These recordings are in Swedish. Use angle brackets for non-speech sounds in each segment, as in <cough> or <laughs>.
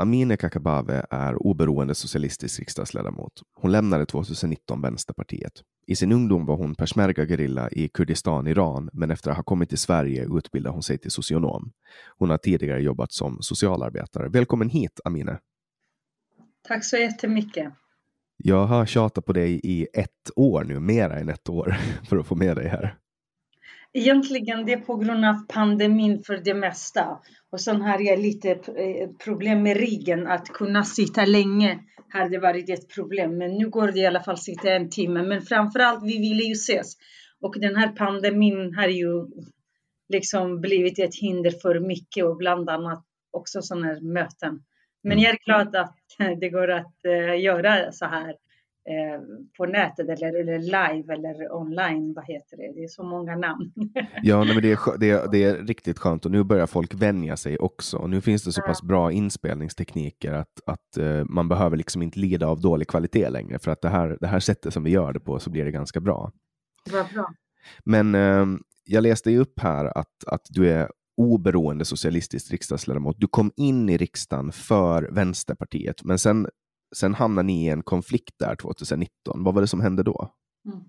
Amineh Kakabaveh är oberoende socialistisk riksdagsledamot. Hon lämnade 2019 Vänsterpartiet. I sin ungdom var hon peshmerga-gerilla i Kurdistan, Iran, men efter att ha kommit till Sverige utbildade hon sig till socionom. Hon har tidigare jobbat som socialarbetare. Välkommen hit, Amineh. Tack så jättemycket. Jag har tjatat på dig i ett år nu, mer än ett år, <laughs> för att få med dig här. Egentligen det är på grund av pandemin för det mesta. Och sen har jag lite eh, problem med ryggen. Att kunna sitta länge hade varit ett problem. Men nu går det i alla fall att sitta en timme. Men framförallt, vi ville ju ses. Och den här pandemin har ju liksom blivit ett hinder för mycket och bland annat också sådana här möten. Men Mm. jag är glad att <laughs> det går att eh, göra så här på nätet eller, eller live eller online. Vad heter det? Det är så många namn. <laughs> Ja, men det, är, det, är, det är riktigt skönt och nu börjar folk vänja sig också. Och nu finns det så pass bra inspelningstekniker att, att eh, man behöver liksom inte lida av dålig kvalitet längre. För att det här, det här sättet som vi gör det på så blir det ganska bra. Vad bra. Men eh, jag läste ju upp här att, att du är oberoende socialistisk riksdagsledamot. Du kom in i riksdagen för Vänsterpartiet, men sen, sen hamnade ni i en konflikt där 2019. Vad var det som hände då? Mm.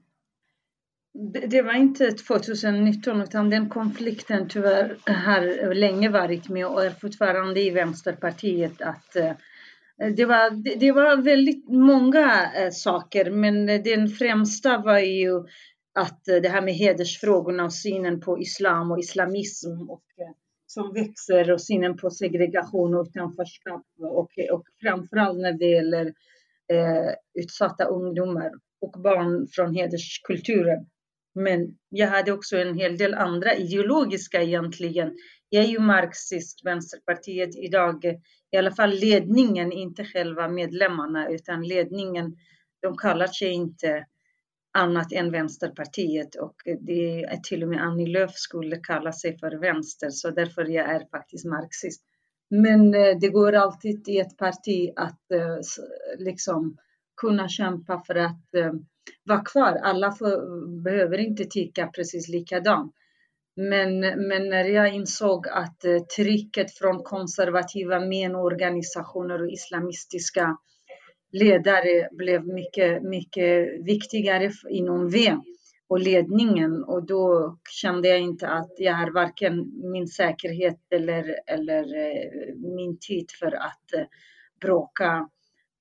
Det, det var inte 2019 utan den konflikten tyvärr har länge varit med och är fortfarande i Vänsterpartiet. Att, eh, det, var, det, det var väldigt många eh, saker men den främsta var ju att eh, det här med hedersfrågorna och synen på islam och islamism och, eh, som växer och synen på segregation och utanförskap och, och framförallt när det gäller eh, utsatta ungdomar och barn från hederskulturer. Men jag hade också en hel del andra ideologiska egentligen. Jag är ju marxist, Vänsterpartiet idag, i alla fall ledningen, inte själva medlemmarna, utan ledningen, de kallar sig inte annat än Vänsterpartiet och det är till och med Annie Lööf skulle kalla sig för vänster, så därför jag är faktiskt marxist. Men eh, det går alltid i ett parti att eh, liksom kunna kämpa för att eh, vara kvar. Alla får, behöver inte tycka precis likadant. Men, men när jag insåg att trycket från konservativa menorganisationer och islamistiska ledare blev mycket, mycket viktigare inom V och ledningen. Och då kände jag inte att jag har varken min säkerhet eller, eller eh, min tid för att eh, bråka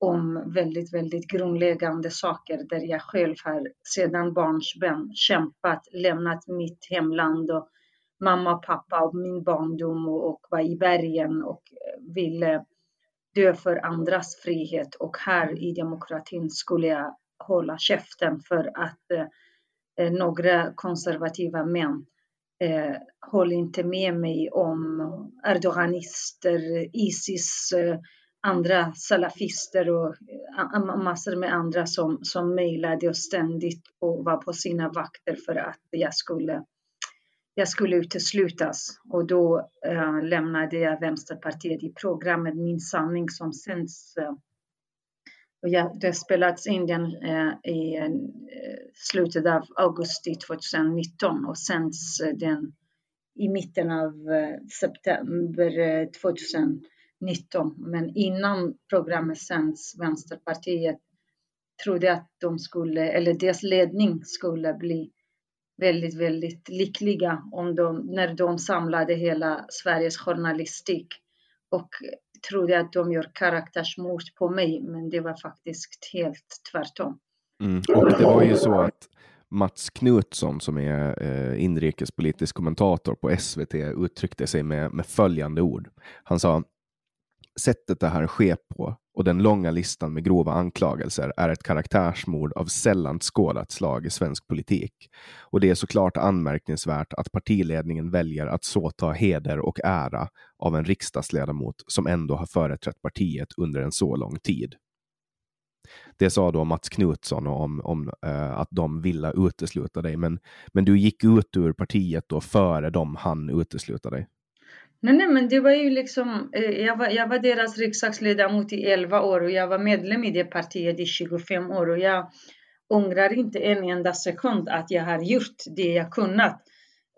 om väldigt, väldigt grundläggande saker där jag själv har sedan barnsben kämpat, lämnat mitt hemland och mamma pappa och min barndom och, och var i bergen och eh, ville dö för andras frihet. Och här i demokratin skulle jag hålla käften för att eh, några konservativa män eh, håller inte med mig om erdoganister, Isis, eh, andra salafister och eh, massor med andra som, som mejlade och ständigt och var på sina vakter för att jag skulle jag skulle uteslutas och då eh, lämnade jag Vänsterpartiet i programmet Min sanning som sänds Eh, och jag, det spelats in den eh, i eh, slutet av augusti 2019 och sänds eh, den i mitten av eh, september 2019. Men innan programmet sänds, Vänsterpartiet trodde att de skulle, eller deras ledning skulle bli väldigt, väldigt lyckliga om de, när de samlade hela Sveriges journalistik och trodde att de gör karaktärsmord på mig, men det var faktiskt helt tvärtom. Mm. Och det var ju så att Mats Knutsson som är eh, inrikespolitisk kommentator på SVT uttryckte sig med, med följande ord. Han sa sättet det här sker på och den långa listan med grova anklagelser är ett karaktärsmord av sällan skådat slag i svensk politik. Och det är såklart anmärkningsvärt att partiledningen väljer att så ta heder och ära av en riksdagsledamot som ändå har företrätt partiet under en så lång tid. Det sa då Mats Knutsson om, om uh, att de ville utesluta dig, men, men du gick ut ur partiet då före de hann utesluta dig. Nej, nej, men det var ju liksom, eh, jag var, jag var deras riksdagsledamot i 11 år och jag var medlem i det partiet i 25 år och jag ångrar inte en enda sekund att jag har gjort det jag kunnat.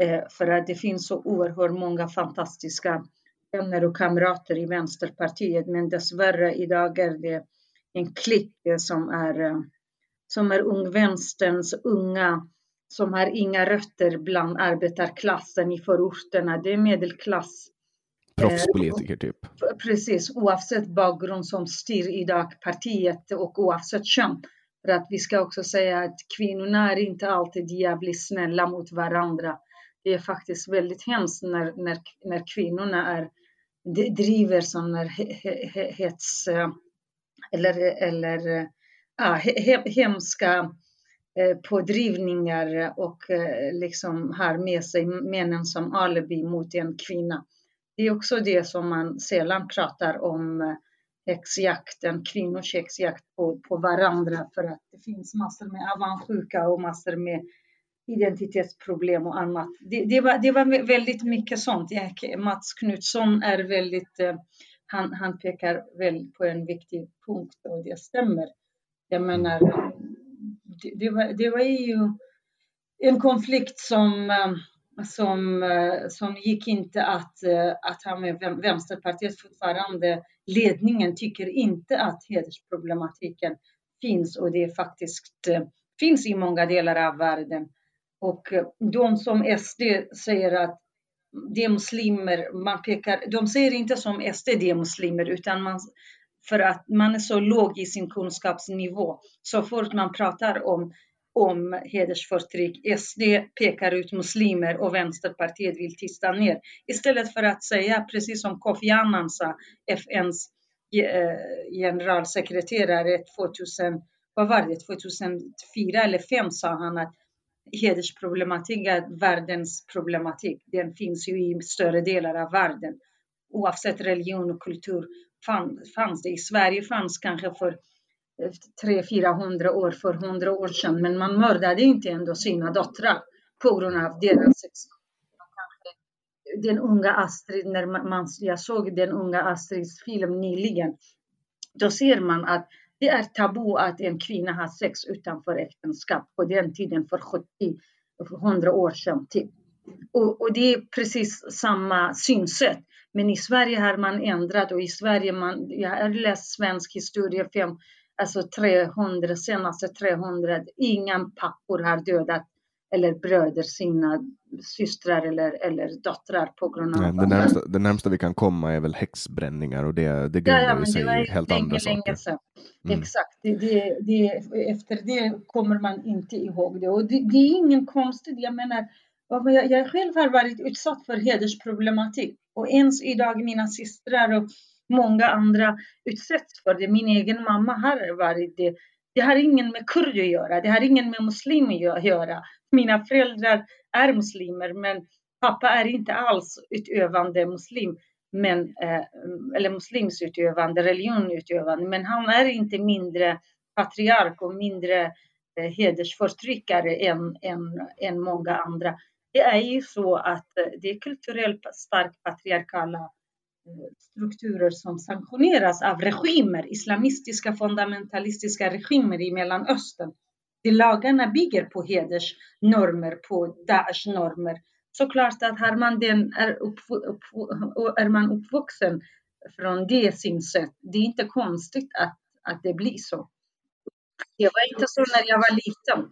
Eh, för att det finns så oerhört många fantastiska vänner och kamrater i Vänsterpartiet. Men dessvärre idag är det en klick eh, som är, eh, som är ungvänsterns unga som har inga rötter bland arbetarklassen i förorterna. Det är medelklass. Proffspolitiker typ. Precis, oavsett bakgrund som styr idag partiet och oavsett kön. För att vi ska också säga att kvinnorna är inte alltid jävligt snälla mot varandra. Det är faktiskt väldigt hemskt när, när, när kvinnorna är, driver sådana hets eller, eller ja, hemska Eh, Eh, pådrivningar och eh, liksom har med sig männen som alibi mot en kvinna. Det är också det som man sällan pratar om eh, häxjakten, kvinnors häxjakt på, på varandra för att det finns massor med avundsjuka och massor med identitetsproblem och annat. Det, det, var, det var väldigt mycket sånt. Mats Knutsson är väldigt, han, han pekar väl på en viktig punkt och det stämmer. Jag menar, det, var, det var ju en konflikt som, eh, som, eh, som gick inte att, eh, att ha med Vänsterpartiet fortfarande. Ledningen tycker inte att hedersproblematiken finns och det faktiskt finns i många delar av världen. Och de som SD säger att det är muslimer, man pekar, de säger inte som SD det är muslimer utan man för att man är så låg i sin kunskapsnivå. Så fort man pratar om, om hedersförtryck, SD pekar ut muslimer och Vänsterpartiet vill tysta ner. Istället för att säga, precis som Kofi Annan sa, FNs eh, generalsekreterare 2000, vad var det, 2004 eller 2005 sa han att hedersproblematik är världens problematik. Den finns ju i större delar av världen oavsett religion och kultur fanns det. I Sverige fanns kanske för eh, 300-400 år, för 100 år sedan, men man mördade inte ändå sina döttrar på grund av deras sex. Den unga Astrid, när man, jag såg den unga Astrids film nyligen, då ser man att det är tabu att en kvinna har sex utanför äktenskap på den tiden för 70-100 år sedan. Typ. Och, och, det är precis samma synsätt. Men i Sverige har man ändrat och i Sverige, man, jag har läst svensk historia, fem, alltså 300, senaste 300, inga pappor har dödat eller bröder sina systrar eller, eller döttrar på grund av... Nej, det, närmsta, det närmsta vi kan komma är väl häxbränningar och det, det grundar ja, ja, sig i helt länge, andra saker. Mm. Exakt, det, det, det, efter det kommer man inte ihåg det. Och det, det är ingen konstigt, jag menar, jag, jag själv har varit utsatt för hedersproblematik och ens idag mina systrar och många andra utsätts för det. Min egen mamma har varit det. Det har ingen med kurd att göra, det har ingen med muslimer att göra. Mina föräldrar är muslimer, men pappa är inte alls utövande muslim, men, eh, eller muslims utövande, religionutövande, men han är inte mindre patriark och mindre eh, hedersförtryckare än, än, än många andra det är ju så att eh, det är kulturellt starkt patriarkala eh, strukturer som sanktioneras av regimer, islamistiska fundamentalistiska regimer i Mellanöstern. De lagarna bygger på hedersnormer, på Daesh normer. Såklart att har man den, är, upp, upp, är man uppvuxen från det synsätt, det är inte konstigt att, att det blir så. Det var inte så när jag var liten.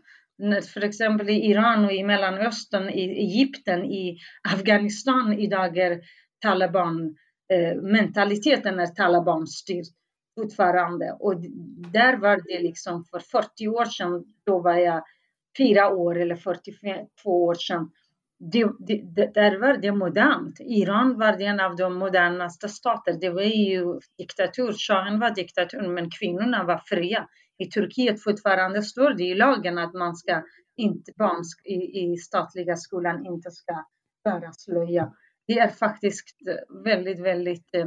För exempel i Iran och i Mellanöstern, i Egypten, i Afghanistan idag är Taliban Eh, mentaliteten är talibanstyrd fortfarande. Och där var det liksom för 40 år sedan, då var jag fyra år eller 42 år sedan. Det, det, där var det modernt. Iran var en av de modernaste staterna. Det var ju diktatur. Shahen var diktatur, men kvinnorna var fria. I Turkiet fortfarande står det i lagen att man ska inte, barn i, i statliga skolan inte ska bära slöja det är faktiskt eh, väldigt, väldigt eh,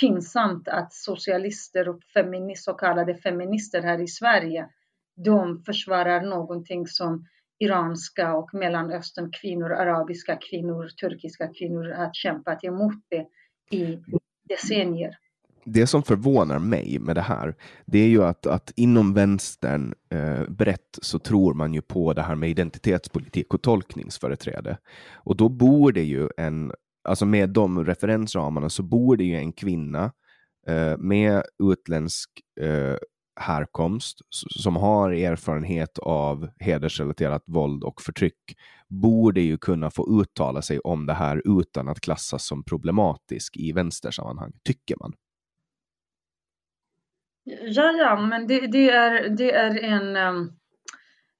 pinsamt att socialister och feminist, så kallade feminister här i Sverige, de försvarar någonting som iranska och mellanöstern kvinnor, arabiska kvinnor, turkiska kvinnor har kämpat emot det i decennier. Det som förvånar mig med det här, det är ju att, att inom vänstern eh, brett så tror man ju på det här med identitetspolitik och tolkningsföreträde. Och då bor det ju en alltså med de referensramarna så borde ju en kvinna eh, med utländsk eh, härkomst som har erfarenhet av hedersrelaterat våld och förtryck borde ju kunna få uttala sig om det här utan att klassas som problematisk i vänstersammanhang, tycker man. Ja, ja, men det, det är, det är en ehm,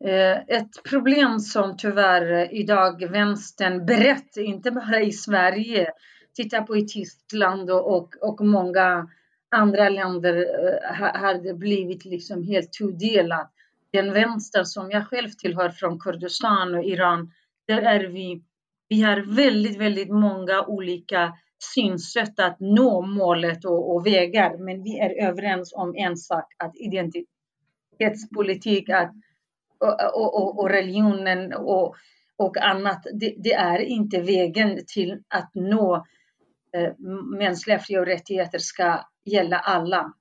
Eh, ett problem som tyvärr eh, idag vänstern brett, inte bara i Sverige, titta på i Tyskland och, och många andra länder eh, har det blivit liksom helt tudelat. Den vänster som jag själv tillhör från Kurdistan och Iran, där är vi, vi har väldigt, väldigt många olika synsätt att nå målet och, och vägar, men vi är överens om en sak, att identitetspolitik, att och, och, och religionen och, och annat, det, det, är inte vägen till att nå eh, mänskliga fri och rättigheter ska gälla alla.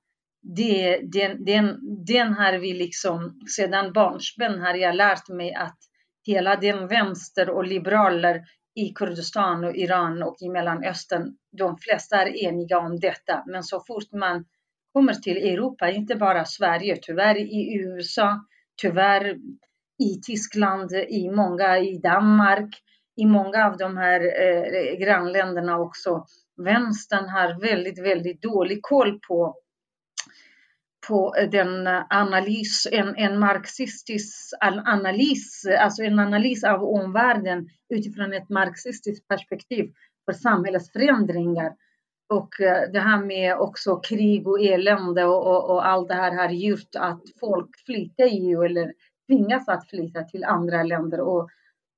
Det, den, den, den har vi liksom, sedan barnsben har jag lärt mig att hela den vänster och liberaler i Kurdistan och Iran och i Mellanöstern, de flesta är eniga om detta. Men så fort man kommer till Europa, inte bara Sverige, tyvärr i USA, tyvärr i Tyskland, i många i Danmark, i många av de här eh, grannländerna också. Vänstern har väldigt, väldigt dålig koll på på eh, den eh, analys, en, en marxistisk analys, alltså en analys av omvärlden utifrån ett marxistiskt perspektiv för samhällets förändringar. Och eh, det här med också krig och elände och, och, och allt det här har gjort att folk flyttar ju eller tvingas att flytta till andra länder. Och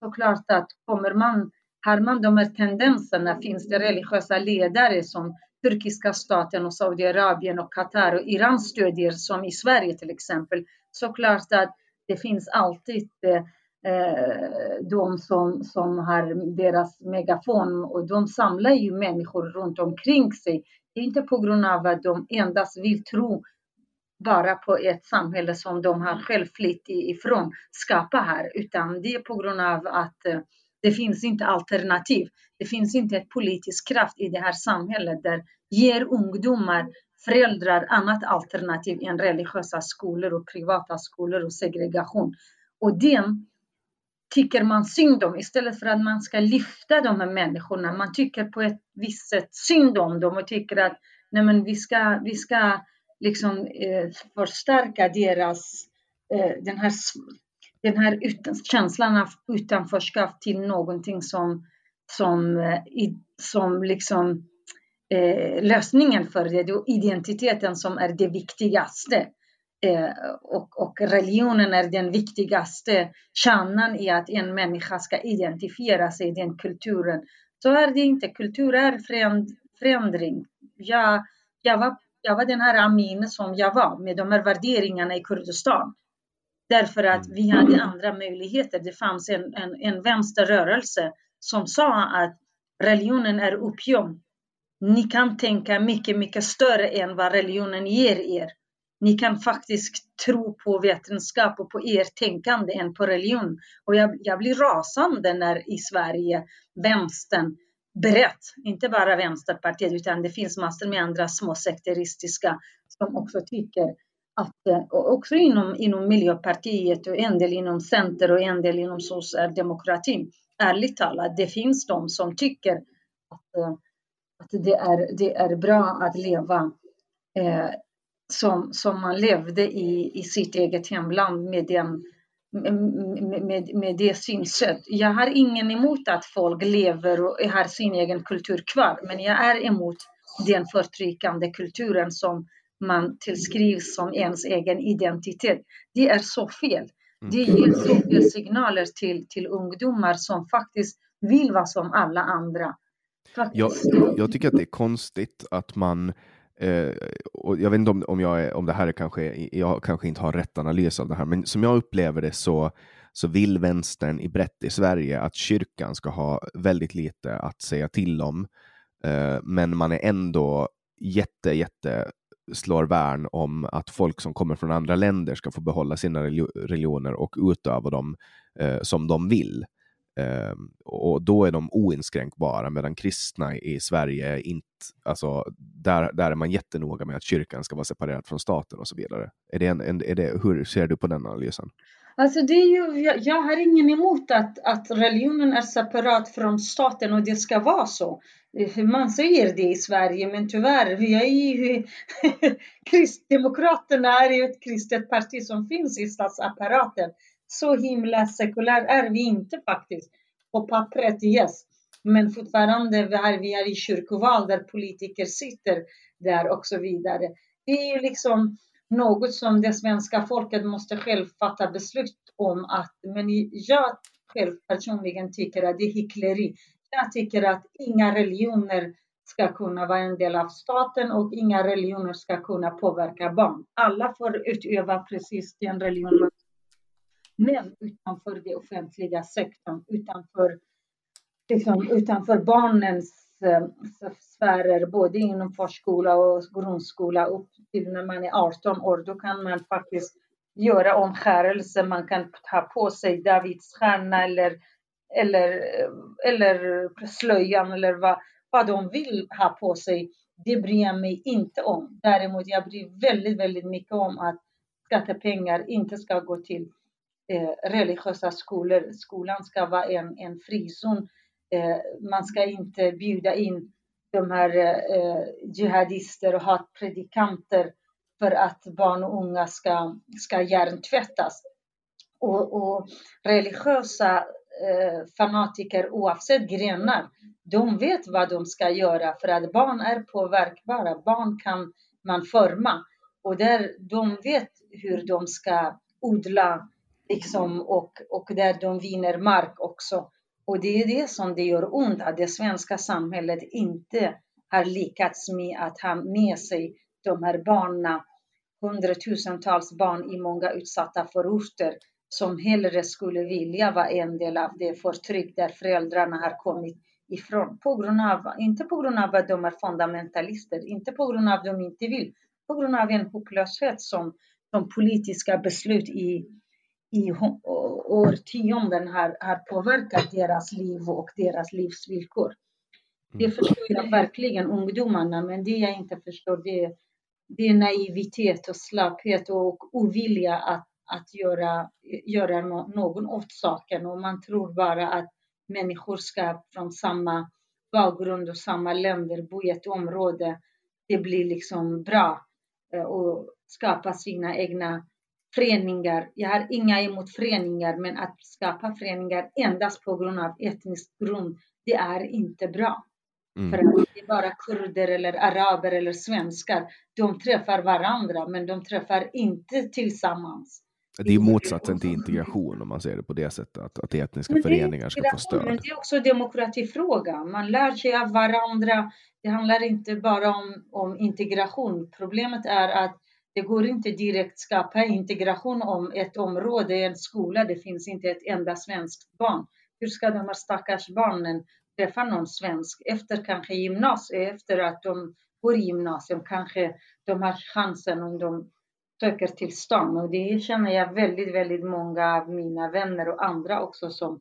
såklart att kommer man, har man de här tendenserna, finns det religiösa ledare som turkiska staten och Saudiarabien och Qatar och Iran stödjer, som i Sverige till exempel, såklart att det finns alltid eh, de som, som har deras megafon och de samlar ju människor runt omkring sig. Det är inte på grund av att de endast vill tro bara på ett samhälle som de har själv flytt ifrån skapa här, utan det är på grund av att eh, det finns inte alternativ. Det finns inte ett politisk kraft i det här samhället där ger ungdomar, föräldrar annat alternativ än religiösa skolor och privata skolor och segregation. Och den tycker man synd om istället för att man ska lyfta de här människorna. Man tycker på ett visst sätt synd om dem och tycker att nej men vi, ska, vi ska liksom eh, förstärka deras, eh, den här, den här utan, känslan av utanförskap till någonting som, som, eh, i, som liksom eh, lösningen för det. Det är identiteten som är det viktigaste. Eh, och, och, religionen är den viktigaste kärnan i att en människa ska identifiera sig i den kulturen. Så är det inte. Kultur är förändring. Jag, jag var jag var den här Amin som jag var med de här värderingarna i Kurdistan. Därför att vi hade andra möjligheter. Det fanns en, en, en vänsterrörelse som sa att religionen är opium. Ni kan tänka mycket, mycket större än vad religionen ger er. Ni kan faktiskt tro på vetenskap och på ert tänkande än på religion. Och jag, jag blir rasande när i Sverige vänstern brett, inte bara Vänsterpartiet utan det finns massor med andra små sekteristiska som också tycker att, eh, också inom, inom Miljöpartiet och en del inom Center och en del inom socialdemokratin, ärligt talat, det finns de som tycker att, eh, att det, är, det är bra att leva eh, som, som man levde i, i sitt eget hemland med, den, med, med, med det synsätt. Jag har ingen emot att folk lever och har sin egen kultur kvar, men jag är emot den förtryckande kulturen som man tillskrivs som ens egen identitet. Det är så fel. Det mm. ger så fel signaler till, till ungdomar som faktiskt vill vara som alla andra. Jag, jag tycker att det är konstigt att man Eh, och jag vet inte om, om, jag är, om det här är kanske, jag kanske inte har rätt analys av det här, men som jag upplever det så, så vill vänstern i brett i Sverige att kyrkan ska ha väldigt lite att säga till om. Eh, men man är ändå jätte, jätte slår värn om att folk som kommer från andra länder ska få behålla sina religioner och utöva dem eh, som de vill. Eh, och då är de oinskränkbara, medan kristna i Sverige inte, alltså där, där är man jättenoga med att kyrkan ska vara separerad från staten och så vidare. Är det en, en, är det, hur ser du på den analysen? Alltså det är ju, jag, jag har ingen emot att, att religionen är separat från staten och det ska vara så. Eh, man säger det i Sverige, men tyvärr, vi är ju, <laughs> Kristdemokraterna är ju ett kristet parti som finns i statsapparaten. Så himla sekulär är vi inte faktiskt. På pappret, yes. Men fortfarande vi är vi är i kyrkoval där politiker sitter där och så vidare. Det är ju liksom något som det svenska folket måste själv fatta beslut om. Att, men jag själv personligen tycker att det är hyckleri. Jag tycker att inga religioner ska kunna vara en del av staten och inga religioner ska kunna påverka barn. Alla får utöva precis den religion men utanför den offentliga sektorn, utanför, liksom, utanför barnens eh, sfärer, både inom förskola och grundskola upp till när man är 18 år, då kan man faktiskt göra omskärelse, man kan ta på sig Davids stjärna eller, eller, eller slöjan eller vad, vad de vill ha på sig. Det bryr jag mig inte om. Däremot jag bryr väldigt, väldigt mycket om att skattepengar inte ska gå till eh, religiösa skolor. Skolan ska vara en, en frizon. Eh, man ska inte bjuda in de här eh, jihadister och hatpredikanter för att barn och unga ska, ska hjärntvättas. Och, och religiösa eh, fanatiker oavsett grenar, de vet vad de ska göra för att barn är påverkbara. Barn kan man forma och där de vet hur de ska odla liksom, och, och där de vinner mark också. Och det är det som det gör ont, att det svenska samhället inte har lyckats med att ha med sig de här barnen, hundratusentals barn i många utsatta förorter som hellre skulle vilja vara en del av det förtryck där föräldrarna har kommit ifrån. På grund av, inte på grund av att de är fundamentalister, inte på grund av att de inte vill, på grund av en hopplöshet som de politiska beslut i i årtionden har, har påverkat deras liv och deras livsvillkor. Det mm. förstår jag verkligen ungdomarna, men det jag inte förstår det, är, det är naivitet och slapphet och ovilja att, att göra, göra någon åt saken. Och man tror bara att människor ska från samma bakgrund och samma länder bo i ett område. Det blir liksom bra eh, och skapa sina egna föreningar. Jag har inga emot föreningar, men att skapa föreningar endast på grund av etnisk grund, det är inte bra. Mm. För att det är bara kurder eller araber eller svenskar. De träffar varandra, men de träffar inte tillsammans. Det är motsatsen till integration om man ser det på det sättet, att, att etniska föreningar ska få stöd. Men det är också demokratifråga. Man lär sig av varandra. Det handlar inte bara om, om integration. Problemet är att Det går inte direkt skapa integration om ett område, en skola, det finns inte ett enda svenskt barn. Hur ska de här stackars barnen träffa någon svensk efter kanske gymnasiet, efter att de går i gymnasium, kanske de har chansen om de söker till stan. Och det känner jag väldigt, väldigt många av mina vänner och andra också som,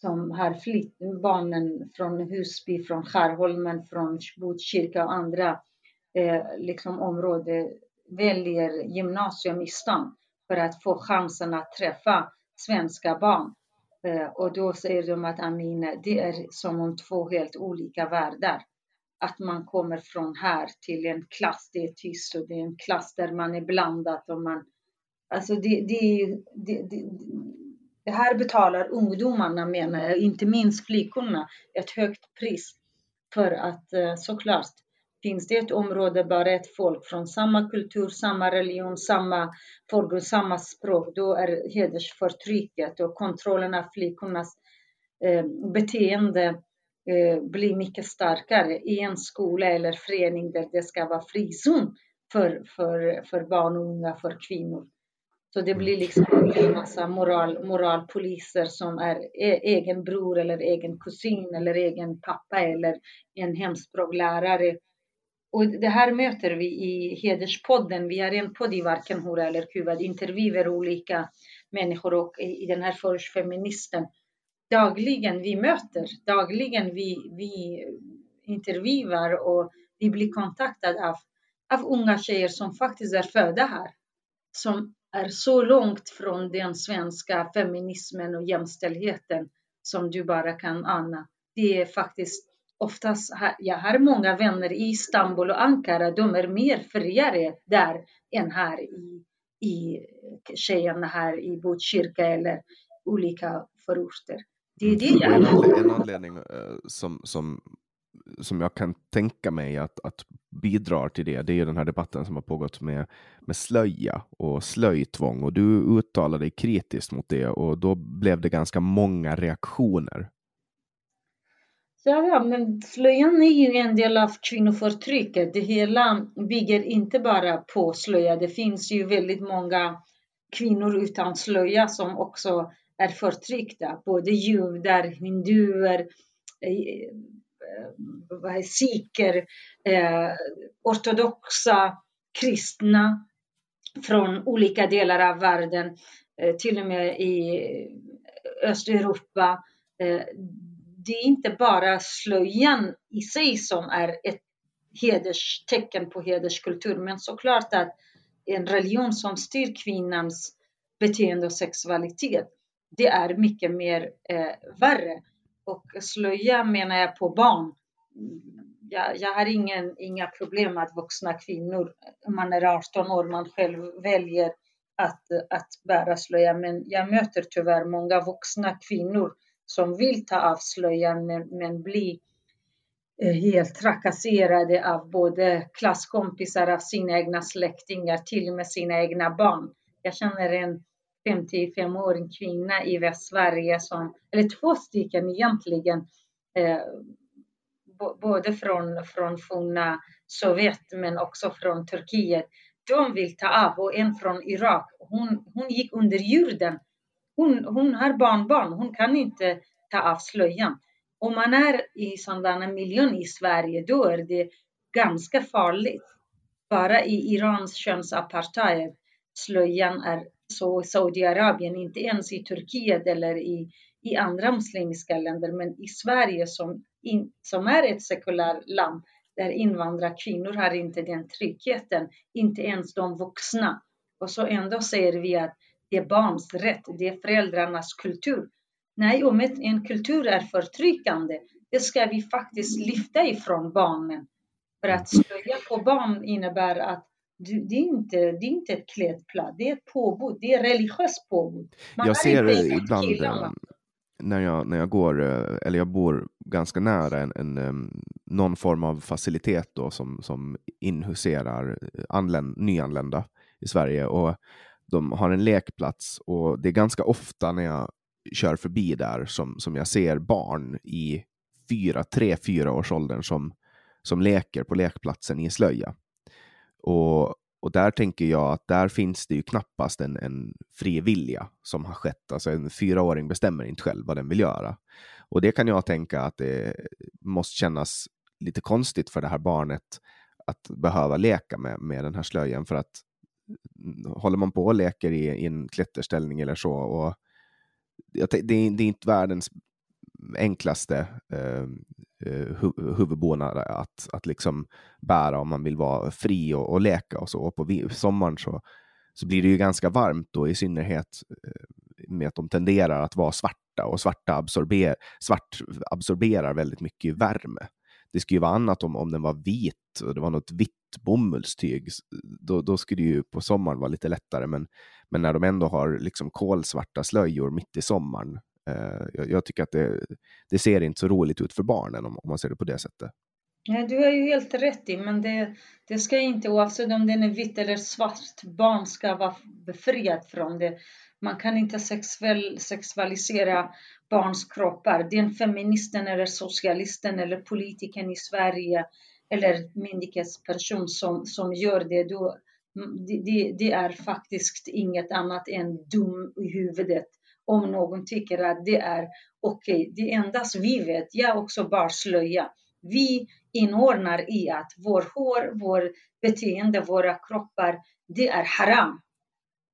som har flytt, barnen från Husby, från Skärholmen, från Botkyrka och andra eh, liksom områden väljer gymnasium i stan för att få chansen att träffa svenska barn. Eh, och då säger de att Amina, det är som om två helt olika världar. Att man kommer från här till en klass, det är tyst och det är en klass där man är blandat och man... Alltså det, det, det, det, det här betalar ungdomarna, menar jag, inte minst flickorna, ett högt pris för att eh, såklart Finns det ett område, bara ett folk från samma kultur, samma religion, samma folk samma språk, då är hedersförtrycket och kontrollen av flickornas eh, beteende eh, blir mycket starkare i en skola eller förening där det ska vara frizon för, för, för barn och unga, för kvinnor. Så det blir liksom en massa moral, moralpoliser som är e, egen bror eller egen kusin eller egen pappa eller en hemspråklärare och det här möter vi i Hederspodden. Vi har en podd i Varken hora eller kuvad, intervjuer olika människor och i den här förortsfeministen. Dagligen vi möter, dagligen vi, vi intervjuar och vi blir kontaktade av, av unga tjejer som faktiskt är födda här. Som är så långt från den svenska feminismen och jämställdheten som du bara kan ana. Det är faktiskt oftast, jag har många vänner i Istanbul och Ankara, de är mer friare där än här i, i tjejerna här i Botkyrka eller olika förorter. Det är det jag en, anledning, en anledning uh, som, som, som jag kan tänka mig att, att bidrar till det, det är ju den här debatten som har pågått med, med slöja och slöjtvång. Och du uttalade dig kritiskt mot det och då blev det ganska många reaktioner. Ja, ja, men slöjan är ju en del av kvinnoförtrycket. Det hela bygger inte bara på slöja. Det finns ju väldigt många kvinnor utan slöja som också är förtryckta. Både judar, hinduer, eh, eh sikher, eh, ortodoxa, kristna från olika delar av världen, eh, till och med i Östeuropa. Eh, det är inte bara slöjan i sig som är ett hederstecken på hederskultur, men såklart att en religion som styr kvinnans beteende och sexualitet, det är mycket mer eh, värre. Och slöja menar jag på barn. Jag, jag har ingen, inga problem med att vuxna kvinnor, man är 18 år, man själv väljer att, att bära slöja, men jag möter tyvärr många vuxna kvinnor som vill ta av slöjan men, men blir eh, helt trakasserade av både klasskompisar, av sina egna släktingar, till och med sina egna barn. Jag känner en 55-årig kvinna i Västsverige, som, eller två stycken egentligen, eh, både från, från forna Sovjet men också från Turkiet. De vill ta av och en från Irak. Hon, hon gick under jorden hon, hon har barnbarn, hon kan inte ta av slöjan. Om man är i sådana miljön i Sverige, då är det ganska farligt. Bara i Irans könsapartheid, slöjan är så i Saudiarabien, inte ens i Turkiet eller i, i andra muslimska länder, men i Sverige som, in, som är ett sekulärt land, där invandrarkvinnor har inte den tryggheten, inte ens de vuxna. Och så ändå säger vi att det är barns rätt, det är föräldrarnas kultur. Nej, om en kultur är förtryckande, det ska vi faktiskt lyfta ifrån barnen. För att slöja på barn innebär att det är, inte, det är inte ett klädplagg, det är ett påbud, det är religiöst påbud. Man jag ser ibland killarna. när jag, när jag går, eh, eller jag bor ganska nära en, en någon form av facilitet då som, som inhuserar anländ, nyanlända i Sverige. Och de har en lekplats och det är ganska ofta när jag kör förbi där som, som jag ser barn i fyra, tre, fyra års åldern som, som leker på lekplatsen i slöja. Och och där tänker jag att där finns det ju knappast en, en fri vilja som har skett. Alltså en fyraåring bestämmer inte själv vad den vill göra. Och det kan jag tänka att det måste kännas lite konstigt för det här barnet att behöva leka med, med den här slöjan för att mm, håller man på och leker i, i en klätterställning eller så och det, det, är inte världens enklaste eh, eh huvudbonad att, att liksom bära om man vill vara fri och, och leka och så. Och på sommaren så, så blir det ju ganska varmt då i synnerhet eh, med att de tenderar att vara svarta och svarta absorber, svart absorberar väldigt mycket värme. Det skulle ju vara annat om, om den var vit och det var något vitt bomullstyg. Då, då skulle det ju på sommaren vara lite lättare, men, men när de ändå har liksom kolsvarta slöjor mitt i sommaren Eh, jag, jag, tycker att det, det, ser inte så roligt ut för barnen om, om man ser det på det sättet. Nej, du har ju helt rätt i, men det, det ska inte, oavsett om den är vitt eller svart, barn ska vara befriat från det. Man kan inte sexuell, sexualisera barns kroppar. Den feministen eller socialisten eller politikern i Sverige eller myndighetsperson som, som gör det, då, mm, det, det, det är faktiskt inget annat än dum i huvudet om någon tycker att det är okej. Okay. Det endast vi vet, jag också bar slöja. Vi inordnar i att vår hår, vår beteende, våra kroppar, det är haram.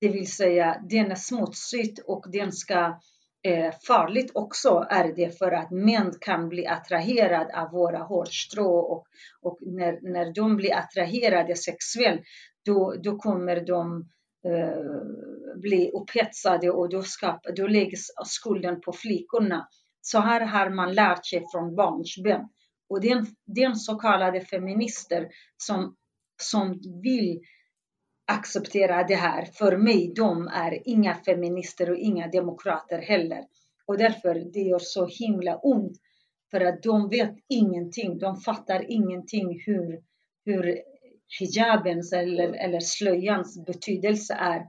Det vill säga, den är smutsigt och den ska eh, farligt också är det för att män kan bli attraherade av våra hårstrå och, och när, när de blir attraherade sexuellt då, då kommer de Eh, Eh, bli upphetsade och då, skap, då läggs skulden på flickorna. Så här har man lärt sig från barnsben. Och den, den så kallade feminister som, som vill acceptera det här, för mig, de är inga feminister och inga demokrater heller. Och därför det gör så himla ont. För att de vet ingenting, de fattar ingenting hur, hur hijabens eller, eller slöjans betydelse är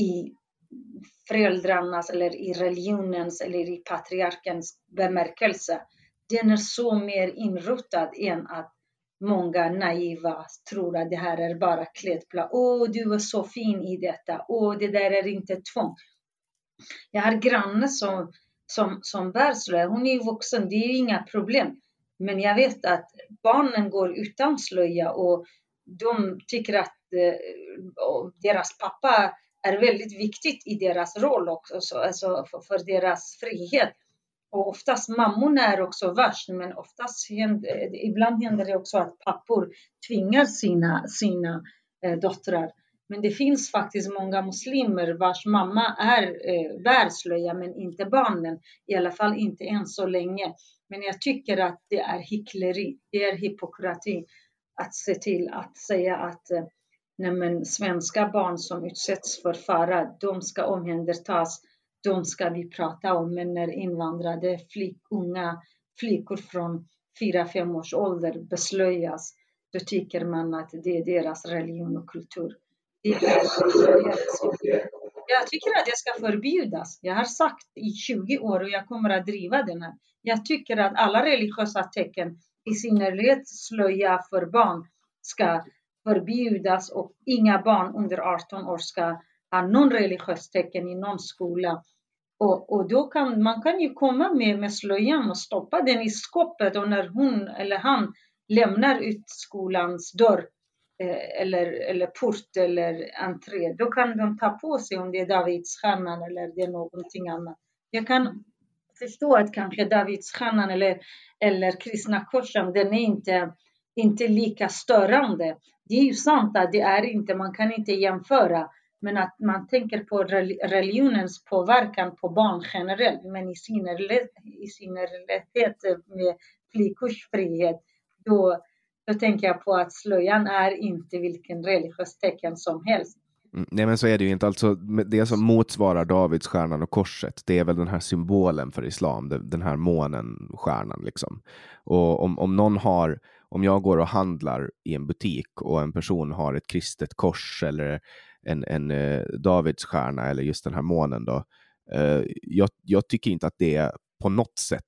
i föräldrarnas eller i religionens eller i patriarkens bemärkelse. Den är så mer inrotad än att många naiva tror att det här är bara klädplagg. Åh, du är så fin i detta. Åh, det där är inte tvång. Jag har granne som, som, som bär slöja. Hon är vuxen, det är inga problem. Men jag vet att barnen går utan slöja och de tycker att eh, deras pappa är väldigt viktigt i deras roll också, alltså för, för deras frihet. Och oftast mammorna är också värst, men oftast händer, ibland händer det också att pappor tvingar sina, sina eh, döttrar. Men det finns faktiskt många muslimer vars mamma är eh, bär slöja, men inte barnen. I alla fall inte än så länge. Men jag tycker att det är hyckleri, det är hypokrati att se till att säga att eh, nej svenska barn som utsätts för fara, de ska omhändertas, de ska vi prata om. Men när invandrade flick, unga flickor från 4-5 års ålder beslöjas, då tycker man att det är deras religion och kultur. Det är, jag tycker att det ska förbjudas. Jag har sagt i 20 år och jag kommer att driva den här. Jag tycker att alla religiösa tecken i synnerhet slöja för barn ska förbjudas och inga barn under 18 år ska ha någon religiös tecken i någon skola. Och, och då kan man kan ju komma med, med slöjan och stoppa den i skåpet och när hon eller han lämnar ut skolans dörr eh, eller, eller port eller entré, då kan de ta på sig om det är Davidsstjärnan eller det är någonting annat. Jag kan förstå att kanske Davidsstjärnan eller, eller kristna korsen, den är inte, inte lika störande. Det är ju sant att det är inte, man kan inte jämföra, men att man tänker på religionens påverkan på barn generellt, men i synnerhet, i synnerhet med flickors frihet, då, då tänker jag på att slöjan är inte vilken religiös tecken som helst. Mm, nej men så är det ju inte. Alltså, det som motsvarar Davidsstjärnan och korset, det är väl den här symbolen för islam, den här månen, stjärnan liksom. Och om, om någon har, om jag går och handlar i en butik och en person har ett kristet kors eller en, en eh, Davidsstjärna eller just den här månen då. Eh, jag, jag tycker inte att det på något sätt,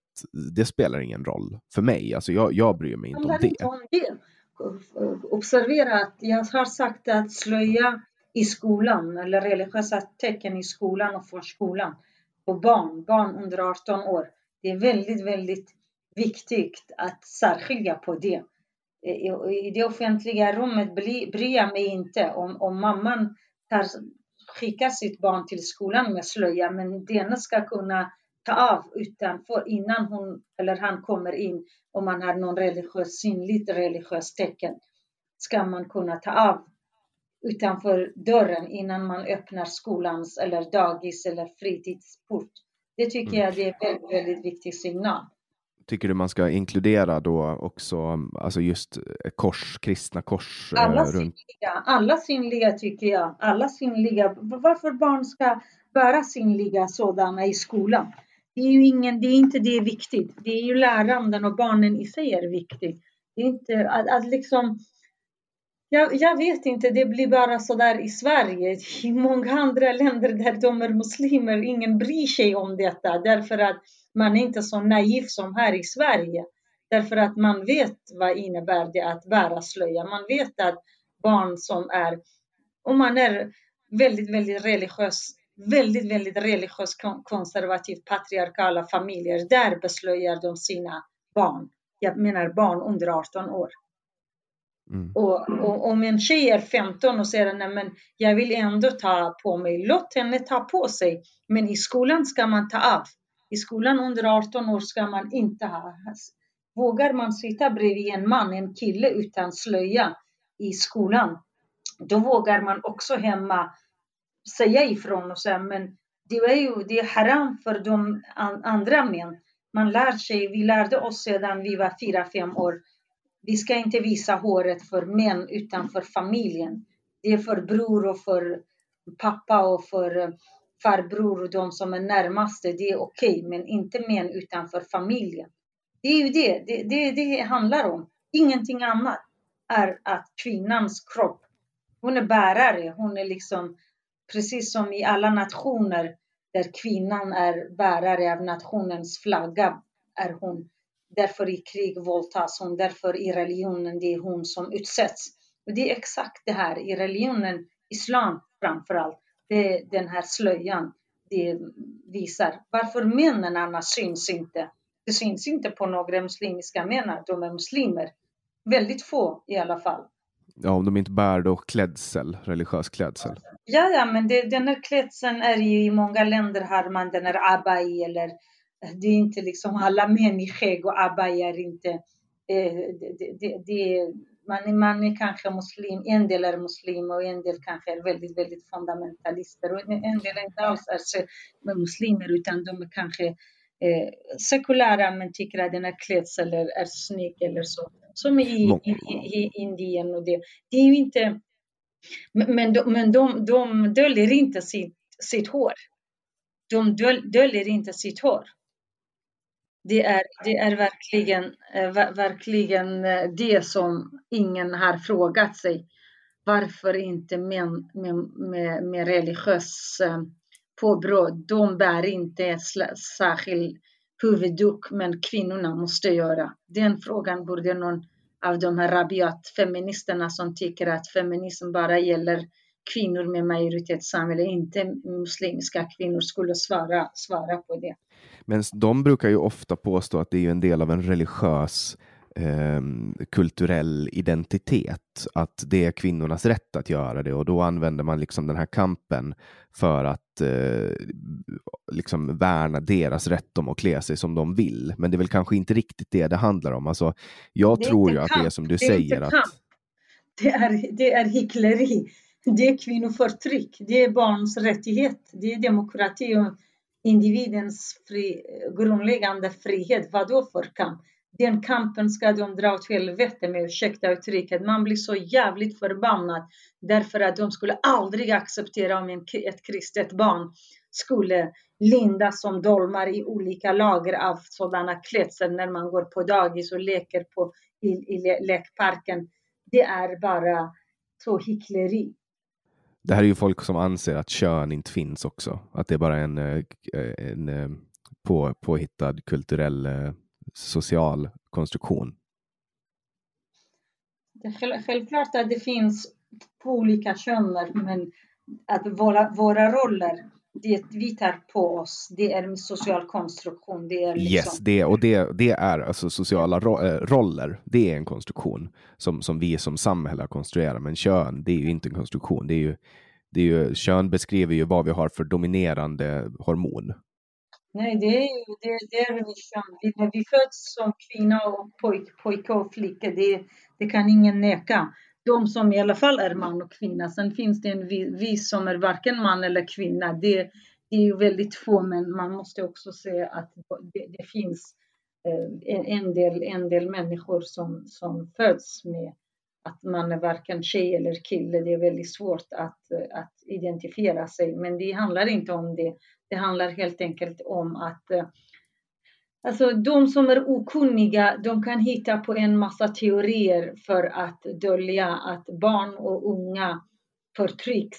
det spelar ingen roll för mig. Alltså jag, jag bryr mig inte om det. Inte om det. observera att jag har sagt att slöja i skolan eller religiösa tecken i skolan och förskolan på barn, barn under 18 år. Det är väldigt, väldigt viktigt att särskilja på det. Eh, I det offentliga rummet bryr jag mig inte om, om mamman tar, skickar sitt barn till skolan med slöja, men denna ska kunna ta av utanför innan hon eller han kommer in om man har någon religiös, synligt religiöst tecken ska man kunna ta av utanför dörren innan man öppnar skolans eller dagis eller fritidsport. Det tycker jag det är en väldigt, väldigt viktig signal. Tycker du man ska inkludera då också alltså just kors, kristna kors? Eh, alla, runt... synliga, alla synliga tycker jag. Alla synliga. Varför barn ska bära synliga sådana i skolan? Det är ju ingen, det är inte det är viktigt. Det är ju läranden och barnen i sig är viktigt. Det är inte att, att liksom jag, jag, vet inte, det blir bara så där i Sverige. I många andra länder där de är muslimer, ingen bryr sig om detta därför att man är inte så naiv som här i Sverige. Därför att man vet vad innebär det att bära slöja. Man vet att barn som är, om man är väldigt, väldigt religiös, väldigt, väldigt religiös konservativt patriarkala familjer, där beslöjar de sina barn. Jag menar barn under 18 år. Mm. Och, och, om en tjej är 15 och säger nej men jag vill ändå ta på mig, låt henne ta på sig. Men i skolan ska man ta av. I skolan under 18 år ska man inte ha. Vågar man sitta bredvid en man, en kille utan slöja i skolan, då vågar man också hemma säga ifrån och säga men det är ju det är haram för de andra män. Man lär sig, vi lärde oss sedan vi var fyra, fem år vi ska inte visa håret för män utan för familjen. Det är för bror och för pappa och för eh, farbror och de som är närmaste. Det är okej, okay, men inte män utan för familjen. Det är ju det det, det det handlar om. Ingenting annat är att kvinnans kropp, hon är bärare. Hon är liksom precis som i alla nationer där kvinnan är bärare av nationens flagga är hon Därför i krig våldtas hon, därför i religionen det är hon som utsätts. Och det är exakt det här i religionen, islam framför allt, det är den här slöjan det visar. Varför männen annars syns inte? Det syns inte på några muslimska män att de är muslimer. Väldigt få i alla fall. Ja, om de inte bär då klädsel, religiös klädsel. Ja, ja, men det, den här klädseln är ju i många länder har man den här abai eller det är inte liksom alla män i skägg och är inte... Eh, det, det, det, man, man är kanske muslim, en del är muslim och en del kanske är väldigt, väldigt fundamentalister. Och en del är inte alls är muslimer utan de är kanske eh, sekulära men tycker att den här klädseln är, är snygg eller så. Som i, i, i, Indien och det. Det är ju inte... Men de, men de, de döljer inte sitt, sitt hår. De döl, döljer inte sitt hår. Det är, det är verkligen, eh, verkligen eh, det som ingen har frågat sig. Varför inte män med, med, med religiös eh, påbrå, de bär inte ett särskilt huvudduk, men kvinnorna måste göra. Den frågan borde någon av de här rabiat feministerna som tycker att feminism bara gäller kvinnor med majoritetssamhälle, inte muslimska kvinnor, skulle svara, svara på det. Men de brukar ju ofta påstå att det är en del av en religiös eh, kulturell identitet, att det är kvinnornas rätt att göra det och då använder man liksom den här kampen för att eh, liksom värna deras rätt om att klä sig som de vill. Men det är väl kanske inte riktigt det det handlar om. Alltså, jag tror ju att kamp. det är som du det säger. Att... Det är, det är hyckleri. <laughs> Det är kvinnoförtryck. Det är barns rättighet. Det är demokrati och individens fri, grundläggande frihet. Vad då för kamp? Den kampen ska de dra åt helvete med, ursäkta uttrycket. Man blir så jävligt förbannad därför att de skulle aldrig acceptera om en, ett kristet barn skulle lindas som dolmar i olika lager av sådana klädsel när man går på dagis och leker på, i, i lekparken. Det är bara så hyckleri. Det här är ju folk som anser att kön inte finns också. Att det är bara en, eh, eh, en eh, på, påhittad kulturell social konstruktion. Självklart att det finns olika köner, men att våra, våra roller, det vi tar på oss, det är en social konstruktion. Det är liksom... Yes, det, och det, det är alltså sociala ro eh, roller. Det är en konstruktion som, som vi som samhälle har konstruerat, men kön, det är ju inte en konstruktion. Det är ju, det är ju, kön beskriver ju vad vi har för dominerande hormon. Nej, det är ju det, det är kön. När vi föds som kvinna och pojk, pojke och flicka, det, det kan ingen neka de som i alla fall är man och kvinna. Sen finns det en vi som är varken man eller kvinna. Det, det är ju väldigt få, men man måste också se att det, det finns eh, en, del, en del människor som, som föds med att man är varken tjej eller kille. Det är väldigt svårt att, att identifiera sig, men det handlar inte om det. Det handlar helt enkelt om att eh, Alltså de som är okunniga, de kan hitta på en massa teorier för att dölja att barn och unga förtrycks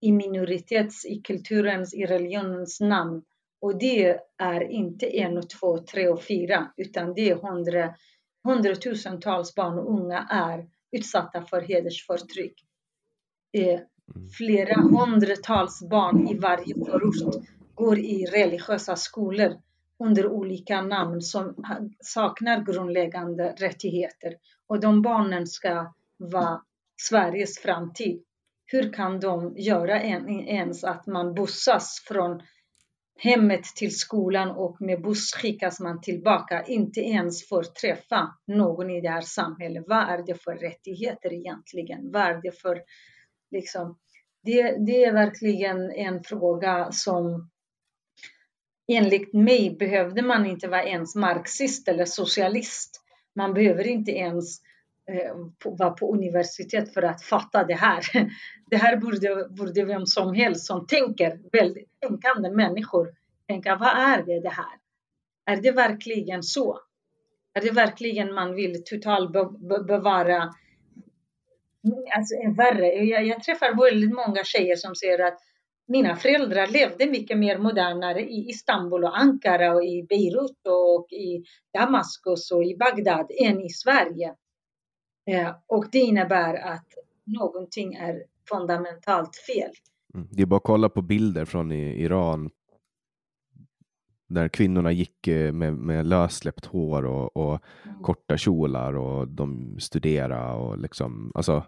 i minoritets, i kulturens, i religionens namn. Och det är inte en, två, tre och fyra, utan det är hundra, hundratusentals barn och unga är utsatta för hedersförtryck. Eh, flera hundratals barn i varje förort går i religiösa skolor under olika namn som saknar grundläggande rättigheter. Och de barnen ska vara Sveriges framtid. Hur kan de göra ens att man bussas från hemmet till skolan och med buss skickas man tillbaka, inte ens får träffa någon i det här samhället. Vad är det för rättigheter egentligen? Vad är det för, liksom, det, det är verkligen en fråga som enligt mig behövde man inte vara ens marxist eller socialist. Man behöver inte ens eh, vara på universitet för att fatta det här. <laughs> Det här borde, borde vem som helst som tänker, väldigt tänkande människor tänka, vad är det det här? Är det verkligen så? Är det verkligen man vill totalt be, be, bevara alltså, värre? Jag, jag träffar väldigt många tjejer som säger att mina föräldrar levde mycket mer modernare i Istanbul och Ankara och i Beirut och i Damaskus och i Bagdad än i Sverige. Eh, och det innebär att någonting är fundamentalt fel. Mm. Det är bara att kolla på bilder från Iran där kvinnorna gick eh, med, med lössläppt hår och, och mm. korta kjolar och de studerade och liksom, alltså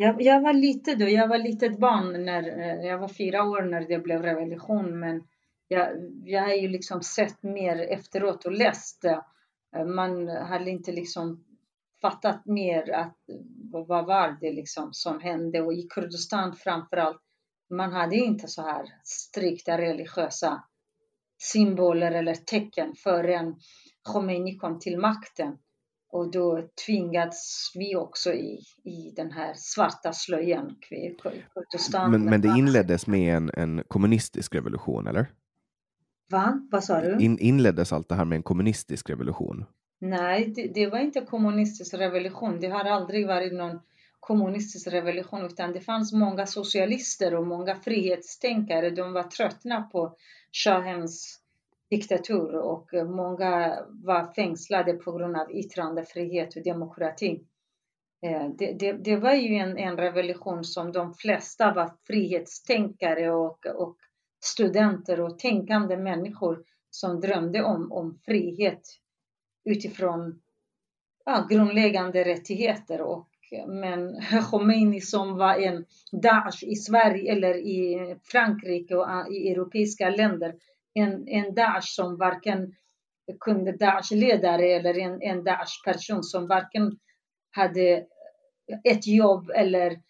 jag, jag var lite då, jag var litet barn när eh, jag var fyra år när det blev revolution, men jag, jag har ju liksom sett mer efteråt och läst. Eh, man hade inte liksom fattat mer att vad var det liksom som hände och i Kurdistan framför allt. Man hade inte så här strikta religiösa symboler eller tecken förrän Khomeini kom till makten. Och då tvingades vi också i, i den här svarta slöjan. Men, men det inleddes med en, en kommunistisk revolution, eller? Va? Vad sa du? In, inleddes allt det här med en kommunistisk revolution? Nej, det, det var inte kommunistisk revolution. Det har aldrig varit någon kommunistisk revolution, utan det fanns många socialister och många frihetstänkare. De var tröttna på shahens diktatur och eh, många var fängslade på grund av yttrandefrihet och demokrati. Eh, det, det, det var ju en, en, revolution som de flesta var frihetstänkare och, och studenter och tänkande människor som drömde om, om frihet utifrån ja, grundläggande rättigheter. Och, eh, men <laughs> Khomeini som var en Daesh i Sverige eller i Frankrike och i europeiska länder en, en Daesh som varken kunde Daesh-ledare eller en, en Daesh-person som varken hade ett jobb eller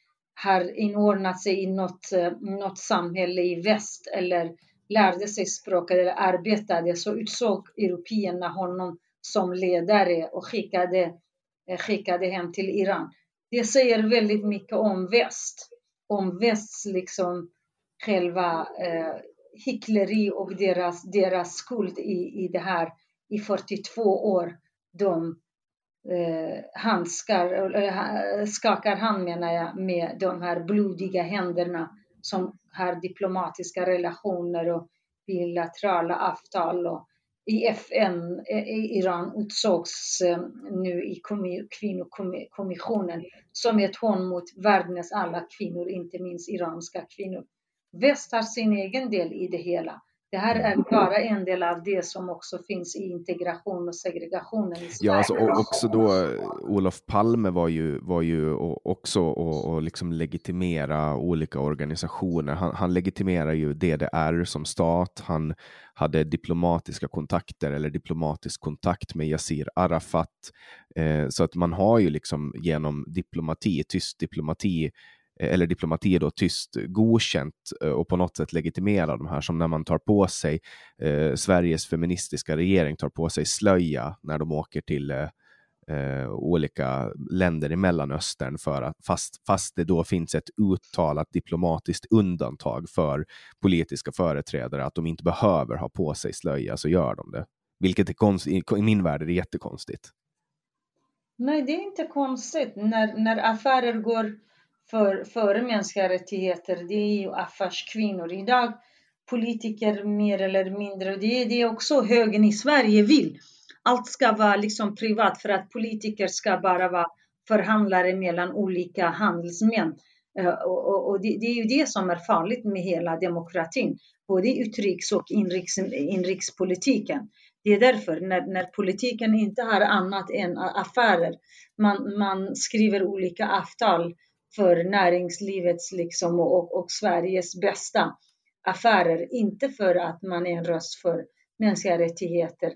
har inordnat sig i något, eh, något samhälle i väst eller lärde sig språket eller arbetade så utsåg européerna honom som ledare och skickade, eh, skickade hem till Iran. Det säger väldigt mycket om väst, om västs liksom själva eh, hyckleri och deras, deras skuld i, i det här i 42 år. De eh, handskar, eller skakar hand menar jag, med de här blodiga händerna som har diplomatiska relationer och bilaterala avtal och i FN eh, i Iran utsågs eh, nu i kvinnokommissionen som ett hån mot världens alla kvinnor, inte minst iranska kvinnor. Väst har sin egen del i det hela. Det här är bara en del av det som också finns i integration och segregationen i Sverige. Ja, alltså, och också då Olof Palme var ju, var ju också och, och liksom legitimera olika organisationer. Han, han legitimerar ju DDR som stat. Han hade diplomatiska kontakter eller diplomatisk kontakt med Yassir Arafat. Eh, så att man har ju liksom genom diplomati, tyst diplomati, Eh, Eh, eller diplomati då tyst godkänt eh, och på något sätt legitimera de här som när man tar på sig eh, Sveriges feministiska regering tar på sig slöja när de åker till eh, eh, olika länder i Mellanöstern för att fast, fast det då finns ett uttalat diplomatiskt undantag för politiska företrädare att de inte behöver ha på sig slöja så gör de det. Vilket är konst, i, i min värld är det jättekonstigt. Nej, det är inte konstigt när, när affärer går för, för mänskliga rättigheter, det är ju affärskvinnor. Idag politiker mer eller mindre, det är det också högern i Sverige vill. Allt ska vara liksom privat för att politiker ska bara vara förhandlare mellan olika handelsmän. Eh, och, och, och det, det, är ju det som är farligt med hela demokratin, både utrikes och inriks, inrikspolitiken. Det är därför, när, när politiken inte har annat än affärer, man, man skriver olika avtal för näringslivets liksom och, och Sveriges bästa affärer, inte för att man är en röst för mänskliga rättigheter.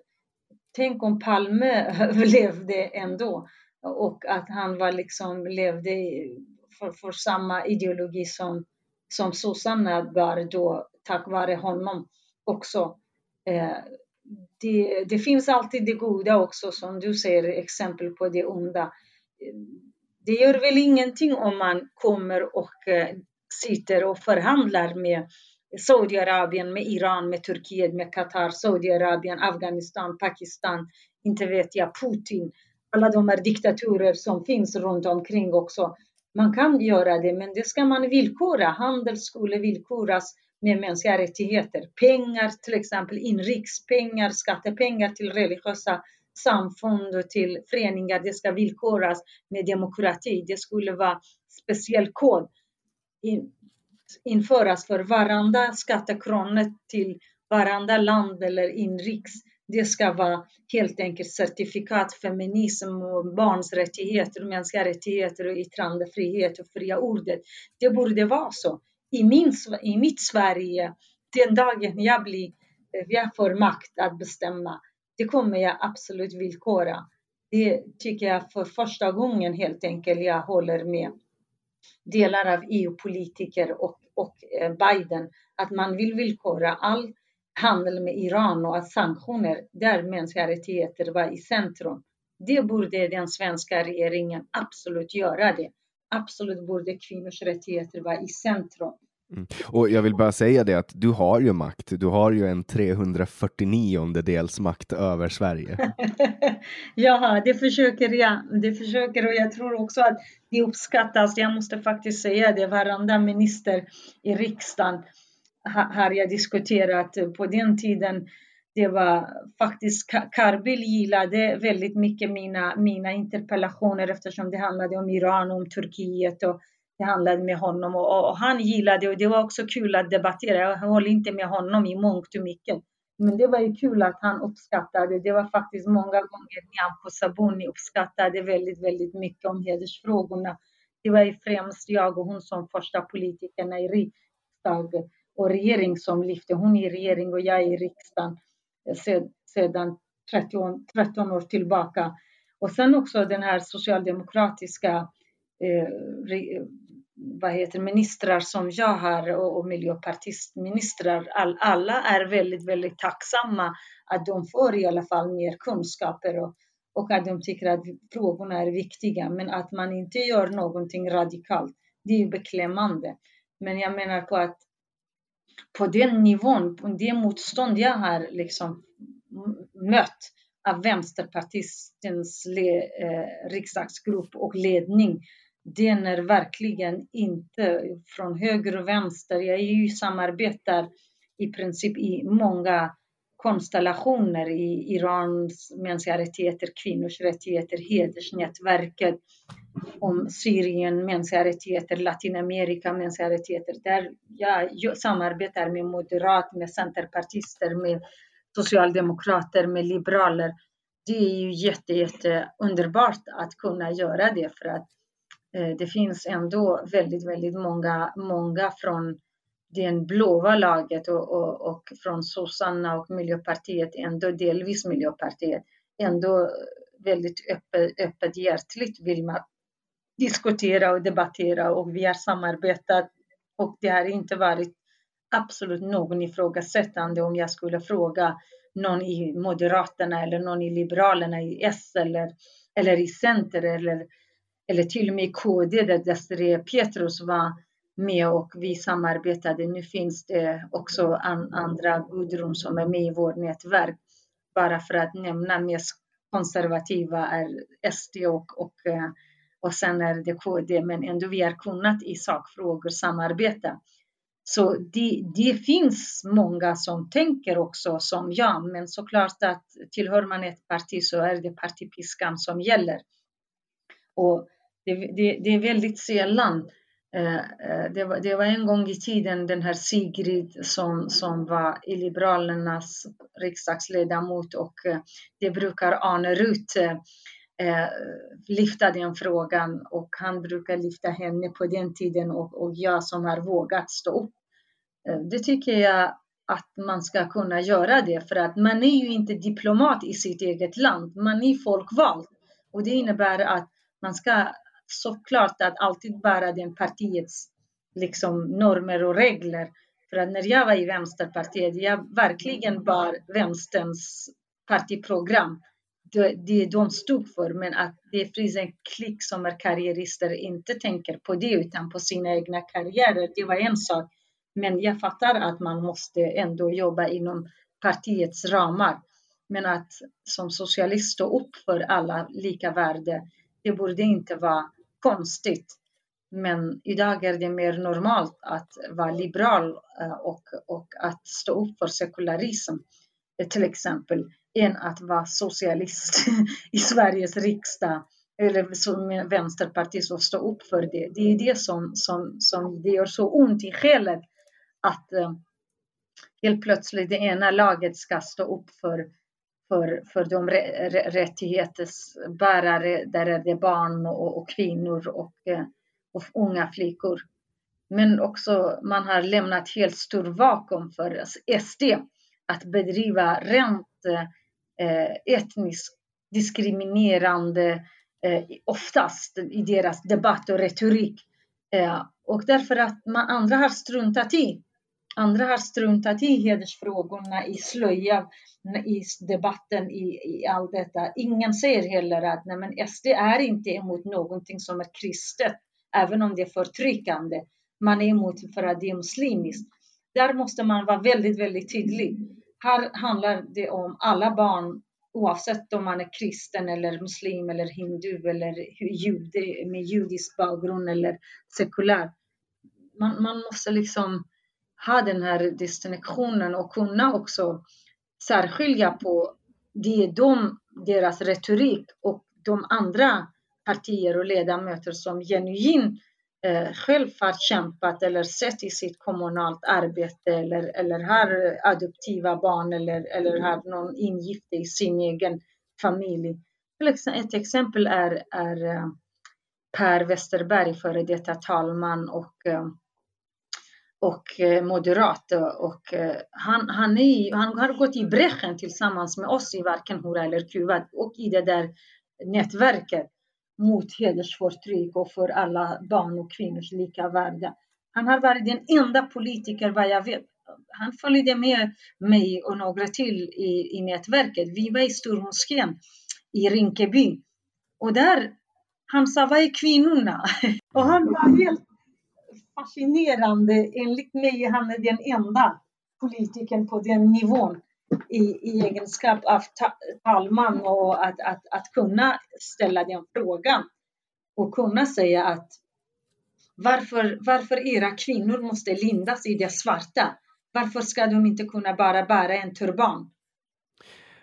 Tänk om Palme <laughs> överlevde ändå och att han var liksom, levde för, för samma ideologi som, som sossarna var då, tack vare honom också. Eh, det, det, finns alltid det goda också, som du säger, exempel på det onda det gör väl ingenting om man kommer och eh, sitter och förhandlar med Saudiarabien, med Iran, med Turkiet, med Qatar, Saudiarabien, Afghanistan, Pakistan, inte vet jag, Putin, alla de här diktaturer som finns runt omkring också. Man kan göra det, men det ska man villkora. Handel skulle villkoras med mänskliga rättigheter. Pengar, till exempel inrikspengar, skattepengar till religiösa samfund och till föreningar, det ska villkoras med demokrati. Det skulle vara speciell kod in, införas för varenda skattekrona till varenda land eller inriks. Det ska vara helt enkelt certifikat feminism och barns rättigheter, mänskliga rättigheter och yttrandefrihet och fria ordet. Det borde vara så. I, min, i mitt Sverige, den dagen jag blir, eh, jag får makt att bestämma, det kommer jag absolut villkora. Det tycker jag för första gången helt enkelt jag håller med delar av EU-politiker och, och eh, Biden att man vill villkora all handel med Iran och att sanktioner där mänskliga rättigheter var i centrum. Det borde den svenska regeringen absolut göra det. Absolut borde kvinnors rättigheter vara i centrum. Mm. Och jag vill bara säga det att du har ju makt. Du har ju en 349 dels makt över Sverige. <laughs> ja, det försöker jag. Det försöker och jag tror också att det uppskattas. Jag måste faktiskt säga det. Varenda minister i riksdagen har jag diskuterat på den tiden. Det var faktiskt Karbil gillade väldigt mycket mina, mina interpellationer eftersom det handlade om Iran och om Turkiet och jag handlade med honom och, och, han gillade och det var också kul att debattera. Jag håller inte med honom i mångt och mycket. Men det var ju kul att han uppskattade. Det var faktiskt många gånger Nyamko Sabuni uppskattade väldigt, väldigt mycket om hedersfrågorna. Det var ju främst jag och hon som första politikerna i riksdagen och regering som lyfte. Hon i regering och jag i riksdagen sedan 13, 13 år tillbaka. Och sen också den här socialdemokratiska eh, vad heter ministrar som jag har och, och miljöpartistministrar, all, alla är väldigt, väldigt tacksamma att de får i alla fall mer kunskaper och, och att de tycker att frågorna är viktiga. Men att man inte gör någonting radikalt, det är beklämmande. Men jag menar på att på den nivån, på det motstånd jag har liksom mött av Vänsterpartistens eh, riksdagsgrupp och ledning den är verkligen inte från höger och vänster. Jag är ju samarbetar i princip i många konstellationer i Irans mänskliga rättigheter, kvinnors rättigheter, hedersnätverket, om Syrien, mänskliga rättigheter, Latinamerika, mänskliga rättigheter. Där jag samarbetar med moderat, med centerpartister, med socialdemokrater, med liberaler. Det är ju jätte, jätte underbart att kunna göra det för att Eh, det finns ändå väldigt, väldigt många, många från det blåa laget och, och, och från sossarna och Miljöpartiet, ändå delvis Miljöpartiet, ändå väldigt öppet, öppet hjärtligt vill man diskutera och debattera och vi har samarbetat. Och det har inte varit absolut någon ifrågasättande om jag skulle fråga någon i Moderaterna eller någon i Liberalerna i S eller, eller i Center eller, eller till och med i KD där Desiree Petrus var med och vi samarbetade. Nu finns det också an, andra Gudrun som är med i vårt nätverk. Bara för att nämna mest konservativa är SD och, och, eh, och sen är det KD, men ändå vi har kunnat i sakfrågor samarbeta. Så det, det, finns många som tänker också som jag, men såklart att tillhör man ett parti så är det partipiskan som gäller. Och det, det, det är väldigt sällan eh, eh, det var, det var, en gång i tiden den här Sigrid som, som var i Liberalernas riksdagsledamot och eh, det brukar Arne Rut lyfta den frågan och han brukar lyfta henne på den tiden och, och jag som har vågat stå upp. Det tycker jag att man ska kunna göra det för att man är ju inte diplomat i sitt eget land, man är folkvald och det innebär att man ska såklart att alltid bara den partiets liksom, normer och regler. För att när jag var i Vänsterpartiet, jag verkligen bar vänsterns partiprogram. Det, det de stod för, men att det finns en klick som är karriärister inte tänker på det utan på sina egna karriärer, det var en sak. Men jag fattar att man måste ändå jobba inom partiets ramar. Men att som socialist stå upp för alla lika värde, det borde inte vara konstigt. Men idag är det mer normalt att vara liberal eh, och, och att stå upp för sekularism eh, till exempel, än att vara socialist <laughs> i Sveriges riksdag eller som vänsterpartist och stå upp för det. Det är det som, som, som det gör så ont i själen att eh, helt plötsligt det ena laget ska stå upp för för, för de rättighetsbärare, där är det barn och, och kvinnor och, eh, och, unga flickor. Men också man har lämnat helt stor vakuum för SD att bedriva rent eh, etniskt diskriminerande, eh, oftast i deras debatt och retorik. Eh, och därför att man, andra har struntat i Andra har struntat i hedersfrågorna, i slöja, i debatten, i, i allt detta. Ingen säger heller att nej, men SD är inte emot någonting som är kristet, även om det är förtryckande. Man är emot för att det är muslimiskt. Där måste man vara väldigt, väldigt tydlig. Här handlar det om alla barn, oavsett om man är kristen eller muslim eller hindu eller jude med judisk bakgrund eller sekulär. Man, man måste liksom ha den här distinktionen och kunna också särskilja på det de, deras retorik och de andra partier och ledamöter som genuint eh, själv har kämpat eller sett i sitt kommunalt arbete eller, eller har adoptiva barn eller, eller har någon ingifte i sin egen familj. Ett exempel är, är eh, Per Westerberg, före detta talman och eh, och eh, moderat. Och eh, han, han, är, han har gått i bräschen tillsammans med oss i Varken hora eller kuvad och i det där nätverket mot hedersförtryck och för alla barn och kvinnors lika värde. Han har varit den enda politiker vad jag vet. Han följde med mig och några till i, i nätverket. Vi var i Stormoskén i Rinkeby och där han sa, vad är kvinnorna? <laughs> Och han var helt fascinerande. Enligt mig är han den enda politikern på den nivån i, i egenskap av ta, talman och att, att, att kunna ställa den frågan och kunna säga att varför, varför era kvinnor måste lindas i det svarta? Varför ska de inte kunna bara bära en turban?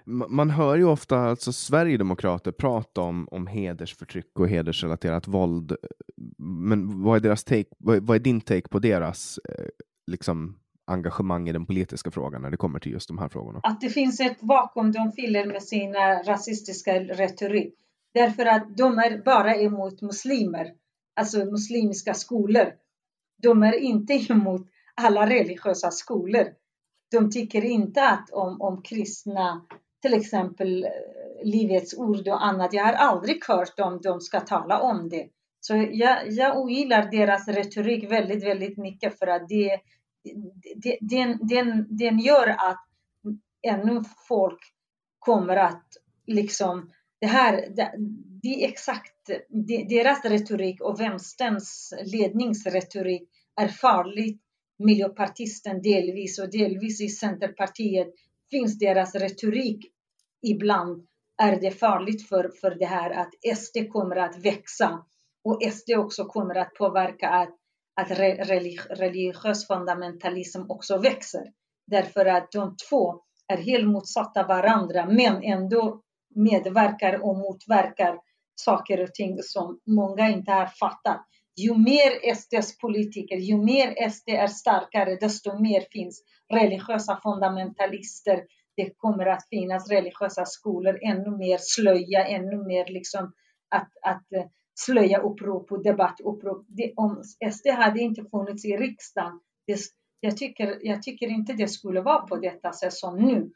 Man hör ju ofta alltså Sverigedemokrater prata om, om hedersförtryck och hedersrelaterat våld. Men vad är, deras take, vad är din take på deras eh, liksom, engagemang i den politiska frågan när det kommer till just de här frågorna? Att det finns ett vakuum de fyller med sina eh, rasistiska retorik. Därför att de är bara emot muslimer, alltså muslimska skolor. De är inte <laughs> emot alla religiösa skolor. De tycker inte att om, om kristna, till exempel eh, Livets ord och annat, jag har aldrig hört om de ska tala om det. Så jag, jag ogillar deras retorik väldigt, väldigt mycket för att det, det, den, den, den gör att ännu folk kommer att liksom det här, det, det är exakt deras retorik och vänsterns ledningsretorik är farligt. Miljöpartisten delvis och delvis i Centerpartiet finns deras retorik ibland är det farligt för, för det här att SD kommer att växa och SD också kommer att påverka att, att religiös fundamentalism också växer. Därför att de två är helt motsatta varandra men ändå medverkar och motverkar saker och ting som många inte har fattat. Ju mer SDs politiker, ju mer SD är starkare, desto mer finns religiösa fundamentalister. Det kommer att finnas religiösa skolor, ännu mer slöja, ännu mer liksom att, att eh, slöja upprop och debattupprop. Det, om SD hade inte funnits i riksdagen, det, jag, tycker, jag tycker inte det skulle vara på detta sätt som nu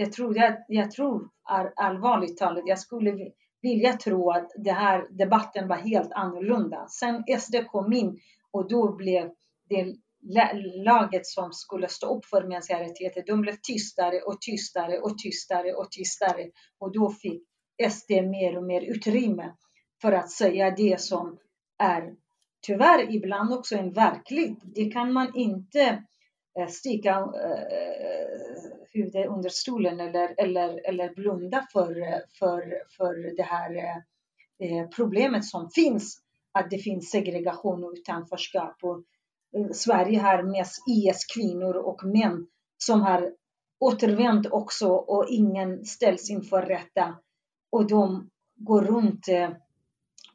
jag tror, jag, jag tror allvarligt talat, jag skulle vilja tro att den här debatten var helt annorlunda. Sen SD kom in och då blev det laget som skulle stå upp för mänskliga rättigheter, de blev tystare och tystare och tystare och tystare. Och då fick SD mer och mer utrymme för att säga det som är tyvärr ibland också en verklighet. Det kan man inte eh, sticka eh, huvudet under stolen eller, eller, eller blunda för, eh, för, för det här eh, problemet som finns, att det finns segregation och utanförskap. Och, Eh, Sverige har mest IS-kvinnor e och män som har återvänt också och ingen ställs inför rätta. Och de går runt eh,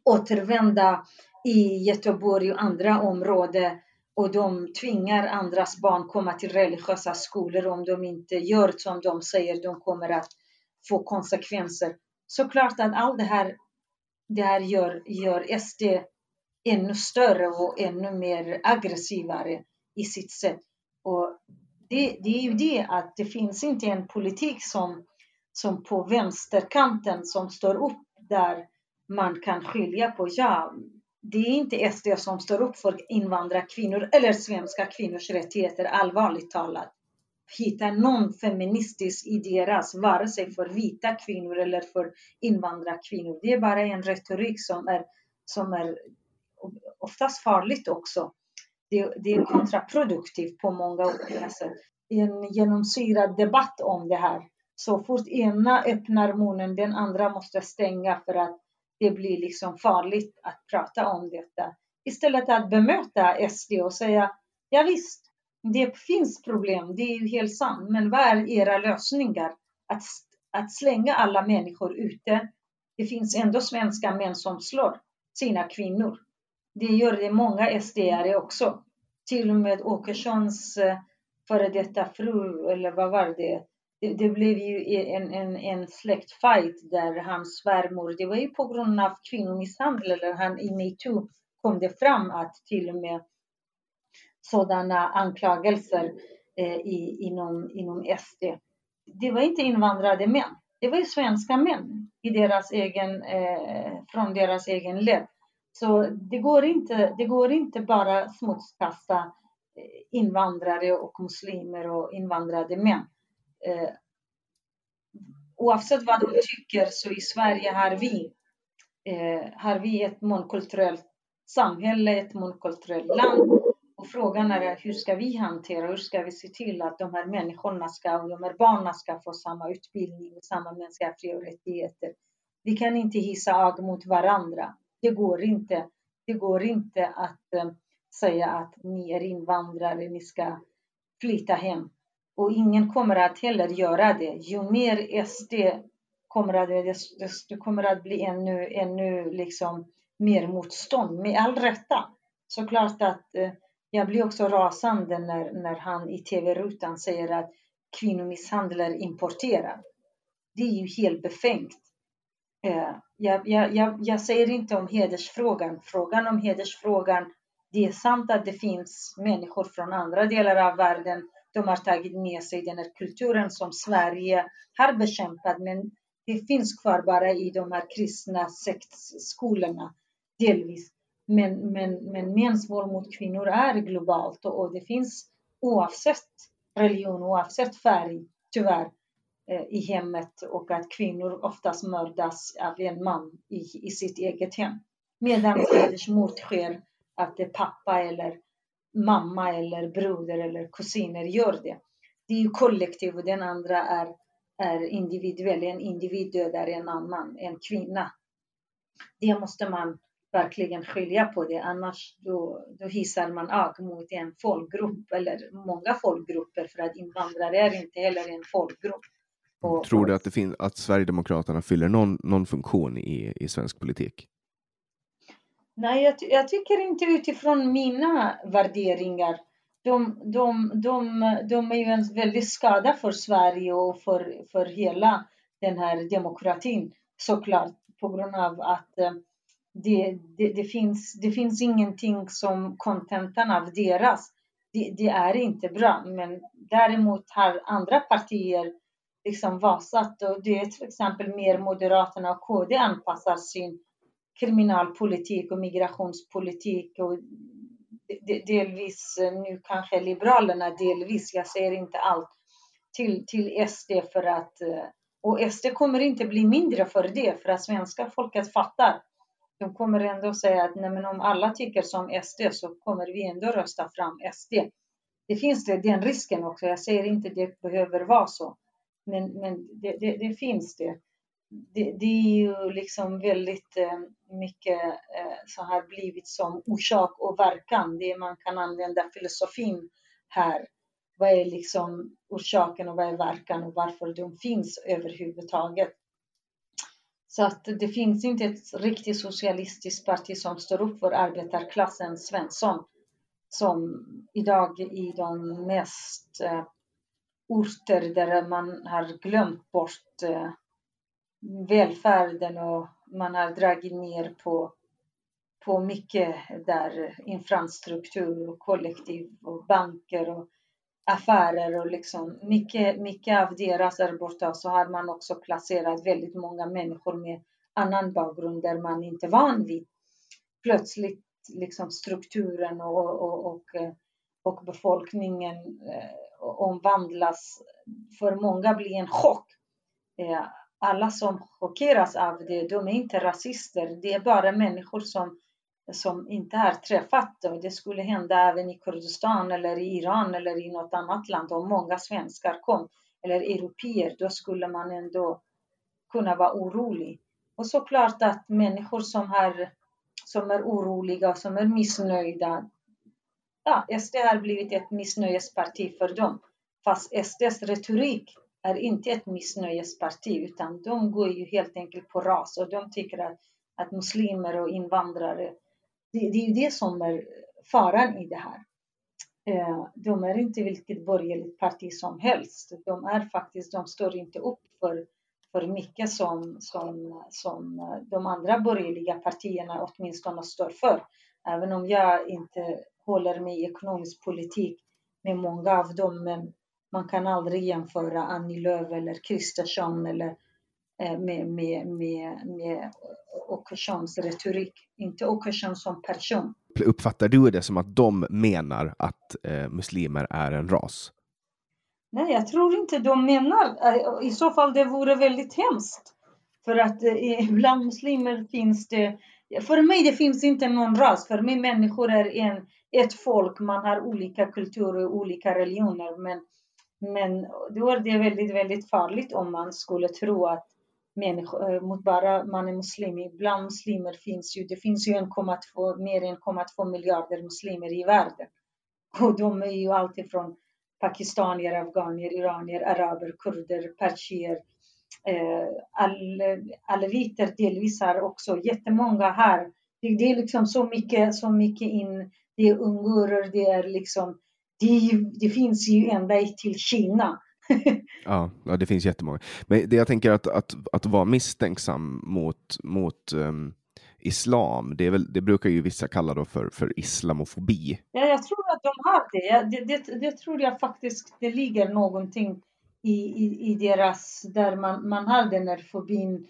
återvända i Göteborg och andra områden och de tvingar andras barn komma till religiösa skolor om de inte gör som de säger, de kommer att få konsekvenser. Såklart att allt det här, det här gör, gör SD ännu större och ännu mer aggressivare i sitt sätt. Och det, det är ju det att det finns inte en politik som, som på vänsterkanten som står upp där man kan skilja på, ja, det är inte SD som står upp för invandrarkvinnor eller svenska kvinnors rättigheter, allvarligt talat. Hitta någon feministisk i deras, vare sig för vita kvinnor eller för invandrarkvinnor. Det är bara en retorik som är, som är oftast farligt också. Det, det är kontraproduktivt på många olika sätt. En genomsyrad debatt om det här. Så fort ena öppnar munnen, den andra måste stänga för att det blir liksom farligt att prata om detta. Istället att bemöta SD och säga, ja visst, det finns problem, det är ju helt sant, men vad är era lösningar? Att, att slänga alla människor ute. Det finns ändå svenska män som slår sina kvinnor. Det gör det många SD-are också. Till och med Åkessons eh, före detta fru, eller vad var det, det, det, blev ju en, en, en släktfight där hans svärmor, det var ju på grund av kvinnomisshandel, eller han i metoo kom det fram att till och med sådana anklagelser eh, i, inom, inom SD. Det var inte invandrade män, det var ju svenska män i deras egen, eh, från deras egen led. Så det går inte, det går inte bara smutskasta eh, invandrare och muslimer och invandrade män eh, oavsett vad de tycker så i Sverige har vi, eh, har vi ett mångkulturellt samhälle, ett mångkulturellt land. Och frågan är hur ska vi hantera, hur ska vi se till att de här människorna ska, och de här barnen ska få samma utbildning, samma mänskliga fri och rättigheter. Vi kan inte hissa ag mot varandra. Det går inte. Det går inte att eh, säga att ni är invandrare, ni ska flytta hem Och ingen kommer att heller göra det. Ju mer SD kommer att, det, kommer att bli ännu, ännu liksom mer motstånd, med all rätta. Såklart att eh, jag blir också rasande när, när han i tv-rutan säger att kvinnomisshandel är importerad. Det är ju helt befängt. Eh, jag, jag, jag, jag, säger inte om hedersfrågan. Frågan om hedersfrågan, det är sant att det finns människor från andra delar av världen. De har tagit med sig den här kulturen som Sverige har bekämpat, men det finns kvar bara i de här kristna sektskolorna delvis. Men, men, men mäns våld mot kvinnor är globalt och, och det finns oavsett religion, oavsett färg, tyvärr, i hemmet och att kvinnor oftast mördas av en man i, i sitt eget hem. Medan hedersmord sker att det är pappa eller mamma eller broder eller kusiner gör det. Det är ju kollektiv och den andra är, är individuell. En individ dödar en annan, en kvinna. Det måste man verkligen skilja på det. Annars då, då hissar man agg mot en folkgrupp eller många folkgrupper för att invandrare är inte heller en folkgrupp. Och, Tror du att, det finns, att Sverigedemokraterna fyller någon, någon funktion i, i svensk politik? Nej, jag, jag tycker inte utifrån mina värderingar. De, de, de, de är ju en väldigt skada för Sverige och för, för hela den här demokratin såklart på grund av att eh, det, det, det, finns, det finns ingenting som kontentan av deras. Det, det, är inte bra, men däremot har andra partier liksom vasat och det är till exempel mer Moderaterna och KD anpassar sin kriminalpolitik och migrationspolitik och delvis eh, nu kanske Liberalerna delvis, jag säger inte allt, till, till SD för att eh, och SD kommer inte bli mindre för det för att svenska folket fattar de kommer ändå säga att nej, men om alla tycker som SD så kommer vi ändå rösta fram SD. Det finns det, den risken också. Jag säger inte att det behöver vara så, men, men det, det, det finns det. det. det. är ju liksom väldigt eh, mycket eh, så har blivit som orsak och verkan. Det man kan använda filosofin här. Vad är liksom orsaken och vad är verkan och varför de finns överhuvudtaget? Så att det finns inte ett riktigt socialistiskt parti som står upp för arbetarklassen Svensson som idag i de mest eh, orter där man har glömt bort eh, välfärden och man har dragit ner på, på mycket där eh, infrastruktur och kollektiv och banker och affärer och liksom mycket, mycket av deras är borta. Så har man också placerat väldigt många människor med annan bakgrund där man inte är van vid. Plötsligt liksom strukturen och, och, och, och eh, befolkningen eh, omvandlas. För många blir en chock. Eh, alla som chockeras av det, de är inte rasister. Det är bara människor som som inte har träffat dem. det skulle hända även i Kurdistan eller i Iran eller i något annat land om många svenskar kom eller europeer, då skulle man ändå kunna vara orolig. Och såklart att människor som, har, som är oroliga och som är missnöjda, ja, SD har blivit ett missnöjesparti för dem. Fast SDs retorik är inte ett missnöjesparti utan de går ju helt enkelt på ras och de tycker att, att muslimer och invandrare det, det är ju det som är faran i det här. Eh, de är inte vilket borgerligt parti som helst. De är faktiskt, de står inte upp för, för mycket som, som, som de andra borgerliga partierna åtminstone står för. Även om jag inte håller med ekonomisk politik med många av dem, men man kan aldrig jämföra Annie Lööf eller Kristersson eller Eh, med, med, med, med Åkessons retorik, inte Åkesson som person. Uppfattar du det som att de menar att eh, muslimer är en ras? Nej, jag tror inte de menar. I så fall det vore väldigt hemskt. För att eh, bland muslimer finns det... För mig det finns inte någon ras. För mig människor är en, ett folk. Man har olika kulturer och olika religioner. Men, men då är det väldigt, väldigt farligt om man skulle tro att människor, eh, mot bara man är muslim. Bland muslimer finns ju, det finns ju 1,2, mer än 1,2 miljarder muslimer i världen. Och de är ju alltifrån pakistanier, afghanier, iranier, araber, kurder, persier, eh, all, aleviter delvis här också, jättemånga här. Det, det, är liksom så mycket, så mycket in, det är ungurer, det är liksom, det, det finns ju ända till Kina. <laughs> ja, ja, det finns jättemånga. Men det jag tänker att, att, att vara misstänksam mot, mot um, islam, det, är väl, det brukar ju vissa kalla då för, för islamofobi. Ja, jag tror att de har det. Det, det, det tror jag faktiskt det ligger någonting i, i, i deras, där man, man har den här fobin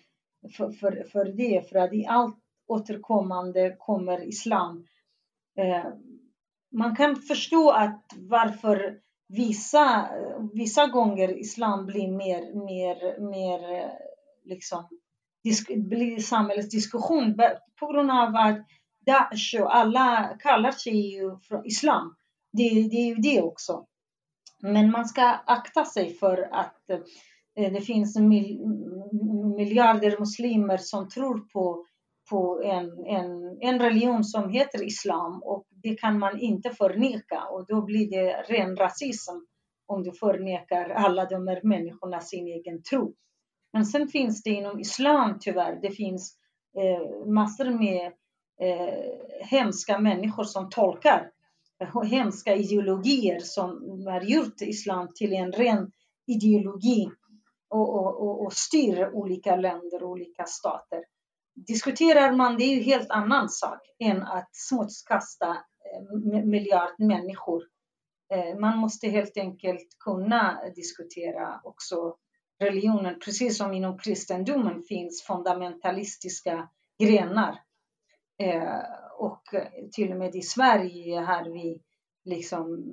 för, för, för det, för att i allt återkommande kommer islam. Eh, man kan förstå att varför vissa, vissa gånger islam blir mer, mer, mer eh, liksom, blir samhällets diskussion på grund av att Daesh och alla kallar sig ju från islam. Det, det är ju det också. Men man ska akta sig för att eh, det finns miljarder muslimer som tror på, på en, en, en religion som heter islam och det kan man inte förneka och då blir det ren rasism om du förnekar alla de här människorna sin egen tro. Men sen finns det inom islam tyvärr, det finns eh, massor med eh, hemska människor som tolkar hemska ideologier som har gjort islam till en ren ideologi och, och, och, och styr olika länder och olika stater. Diskuterar man det är ju helt annan sak än att smutskasta eh, miljard människor. Eh, man måste helt enkelt kunna diskutera också religionen, precis som inom kristendomen finns fundamentalistiska grenar. Eh, och till och med i Sverige har vi liksom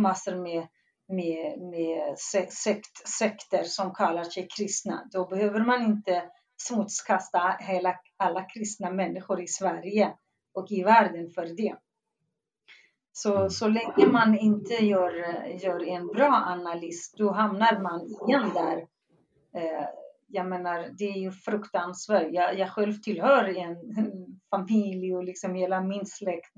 massor med, med, med sekt, sekter som kallar sig kristna. Då behöver man inte smutskasta hela, alla kristna människor i Sverige och i världen för det. Så, mm. så länge man inte gör, gör en bra analys, då hamnar man igen där. Eh, jag menar, det är ju fruktansvärt. Jag, jag själv tillhör en familj och liksom hela min släkt.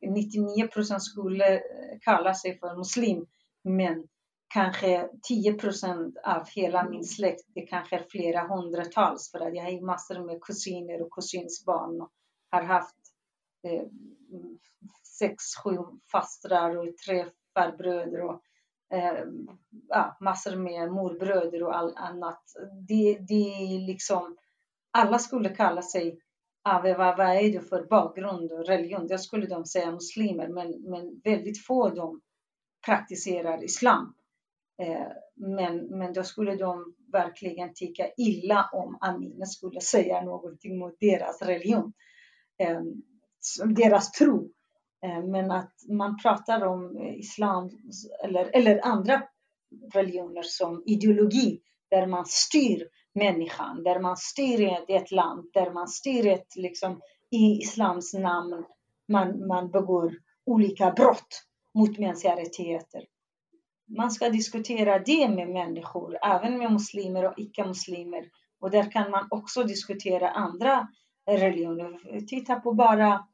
99 procent skulle kalla sig för muslim, men kanske 10 procent av hela min släkt, det kanske är flera hundratals, för att jag har massor med kusiner och kusinsbarn och har haft eh, sex, sju fastrar och tre farbröder och eh, ja, massor med morbröder och all, annat. Det, det är liksom, alla skulle kalla sig Ave, vad, vad är det för bakgrund och religion? Då skulle de säga muslimer, men, men väldigt få av dem praktiserar islam. Eh, men, men då skulle de verkligen tycka illa om Amina skulle säga någonting mot deras religion, ehm, deras tro. Ehm, men att man pratar om islam eller, eller andra religioner som ideologi där man styr människan, där man styr ett land, där man styr ett, liksom, i islams namn, man, man begår olika brott mot mänskliga rättigheter. Man ska diskutera det med människor, även med muslimer och icke-muslimer. Och där kan man också diskutera andra religioner. Titta på bara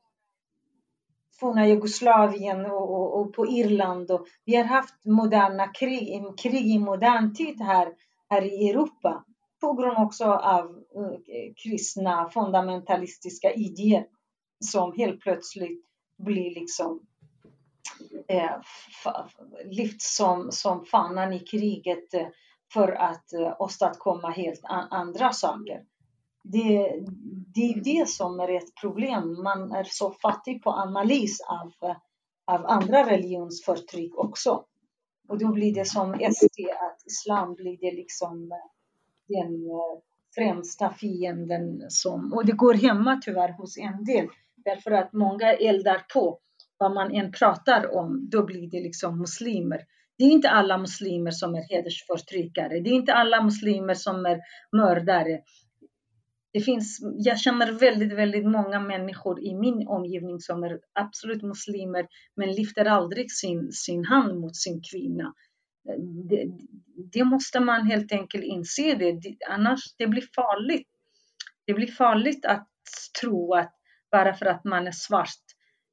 forna Jugoslavien och, och, och, på Irland. Och vi har haft moderna krig, krig i modern tid här, här i Europa på grund också av eh, kristna fundamentalistiska idéer som helt plötsligt blir liksom Eh, lyfts som, som fanan i kriget eh, för att eh, åstadkomma helt andra saker det, det är det som är ett problem. Man är så fattig på analys av, av andra religionsförtryck också. Och då blir det som SD, att islam blir det liksom eh, den eh, främsta fienden som, och det går hemma tyvärr hos en del, därför att många eldar på vad man än pratar om, då blir det liksom muslimer. Det är inte alla muslimer som är hedersförtryckare. Det är inte alla muslimer som är mördare det finns, jag känner väldigt, väldigt många människor i min omgivning som är absolut muslimer men lyfter aldrig sin, sin hand mot sin kvinna. Det, det måste man helt enkelt inse det, annars det blir farligt. Det blir farligt att tro att bara för att man är svart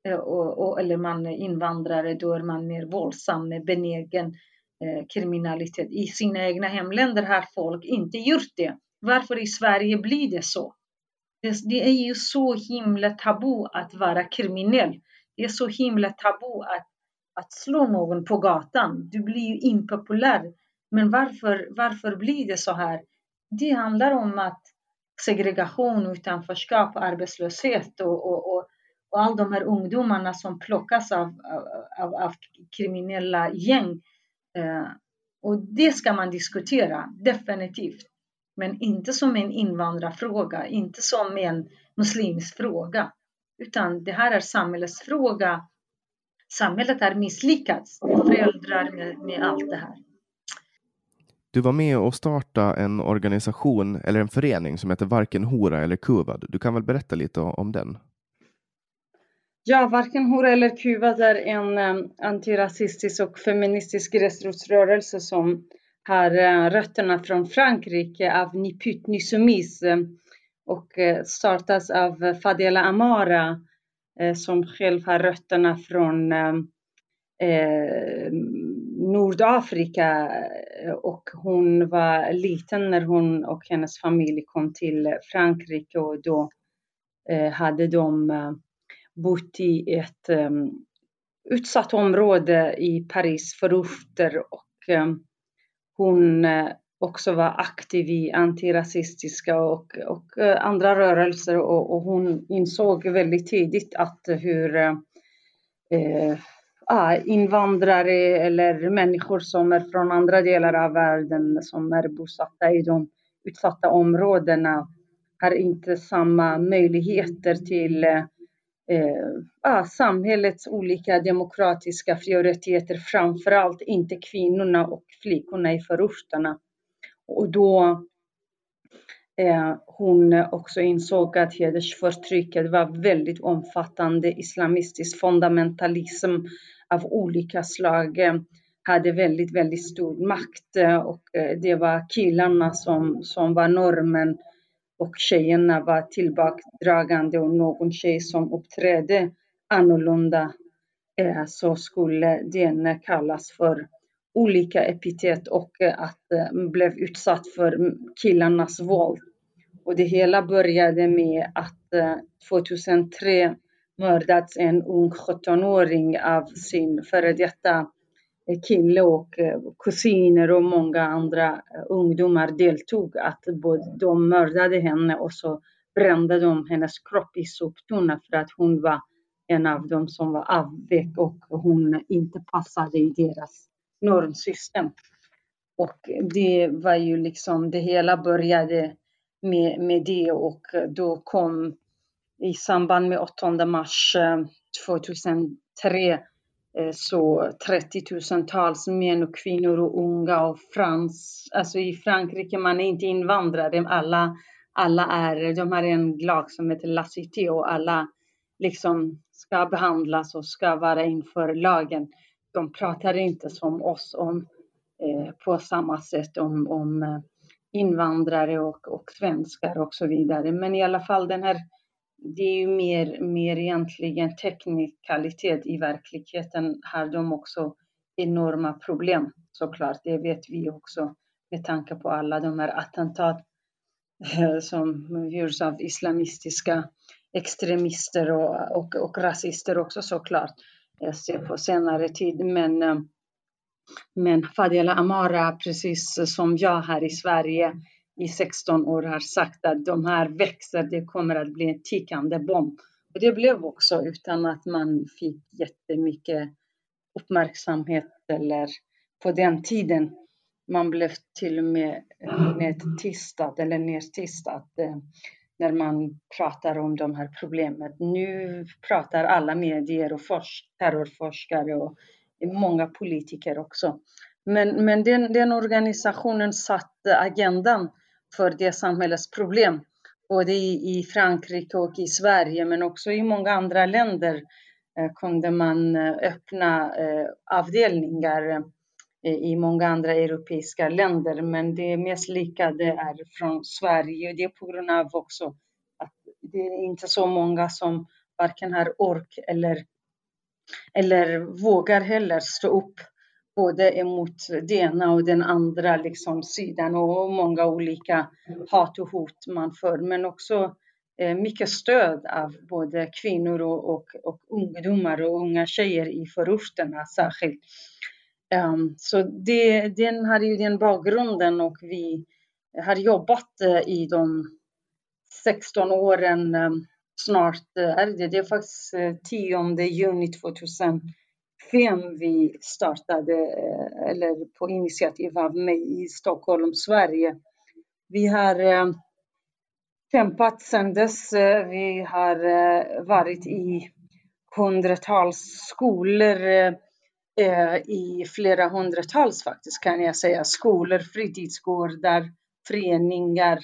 Eh, och, och, eller man är invandrare, då är man mer våldsam med benägen eh, kriminalitet. I sina egna hemländer har folk inte gjort det. Varför i Sverige blir det så? Det, det är ju så himla tabu att vara kriminell. Det är så himla tabu att, att slå någon på gatan. Du blir ju impopulär. Men varför, varför blir det så här? Det handlar om att segregation, utanförskap, arbetslöshet och, och, och, och alla de här ungdomarna som plockas av, av, av kriminella gäng. Eh, och det ska man diskutera, definitivt. Men inte som en invandrarfråga, inte som en muslimsk fråga. Utan det här är samhällets fråga. Samhället har misslyckats, föräldrar med, med allt det här. Du var med och startade en organisation eller en förening som heter Varken Hora eller Kuvad. Du kan väl berätta lite om den? Ja, Varken Hora eller Kuvad är en um, antirasistisk och feministisk gräsrotsrörelse som har uh, rötterna från Frankrike av Niput Nisumis eh, och uh, startas av Fadela Amara uh, som själv har rötterna från Nordafrika och hon var liten när hon och hennes familj kom till Frankrike och då hade de bott i ett um, utsatt område i Paris förorter och um, hon uh, också var aktiv i antirasistiska och, och uh, andra rörelser och, och, hon insåg väldigt tidigt att hur uh, invandrare eller människor som är från andra delar av världen som är bosatta i de utsatta områdena har inte samma möjligheter till eh, ah, samhällets olika demokratiska rättigheter, framförallt inte kvinnorna och flickorna i förorterna. Och då eh, hon också insåg att hedersförtrycket var väldigt omfattande. Islamistisk fundamentalism av olika slag eh, hade väldigt, väldigt stor makt eh, och eh, det var killarna som, som var normen och tjejerna var tillbakadragande och någon tjej som uppträdde annorlunda eh, så skulle den kallas för olika epitet och eh, att eh, blev utsatt för killarnas våld. Och det hela började med att eh, 2003 mördats en ung 17-åring av sin före detta kille och eh, kusiner och många andra eh, ungdomar deltog. Att de mördade henne och så brände de hennes kropp i soptunna för att hon var en av dem som var avvek och hon inte passade i deras normsystem. Och det var ju liksom, det hela började med, med det och då kom i samband med 8 mars 2003 eh, Eh, Eh, så 30 000-tals män och kvinnor och unga och frans, alltså i Frankrike, man är inte invandrare, alla, alla är, de har en lag som heter La Cité och alla liksom ska behandlas och ska vara inför lagen. De pratar inte som oss om, eh, på samma sätt om, om eh, invandrare och, och svenskar och så vidare. Men i alla fall den här det är ju mer, mer egentligen teknikalitet. I verkligheten har de också enorma problem såklart. Det vet vi också med tanke på alla de här attentat eh, som görs av islamistiska extremister och, och, och rasister också såklart. Jag ser på senare tid. Men, eh, men Fadela Amara, precis som jag här i Sverige, i 16 år har sagt att de här växer, det kommer att bli en tickande bomb. Och det blev också utan att man fick jättemycket uppmärksamhet eller på den tiden. Man blev till och med nedtystad eller nedtystad eh, när man pratar om de här problemen. Nu pratar alla medier och terrorforskare och många politiker också. Men, men den, den organisationen satte agendan för det samhällets problem. Både i Frankrike och i Sverige, men också i många andra länder eh, kunde man eh, öppna eh, avdelningar i många andra europeiska länder. Men det mest lyckade är från Sverige. Det är på grund av också att det är inte så många som varken har ork eller, eller vågar heller stå upp både emot det ena och den andra liksom, sidan och många olika hat och hot man för, men också eh, mycket stöd av både kvinnor och, och, och, ungdomar och unga tjejer i förorterna särskilt. Um, så det, den har ju den bakgrunden och vi har jobbat uh, i de 16 åren um, snart uh, är det. Det är faktiskt uh, 10 juni 2000 fem vi startade, eh, eller på initiativ av mig i Stockholm, Sverige. Vi har eh, kämpat sedan dess. Eh, vi har varit i hundratals skolor, i flera hundratals faktiskt kan jag säga, skolor, fritidsgårdar, föreningar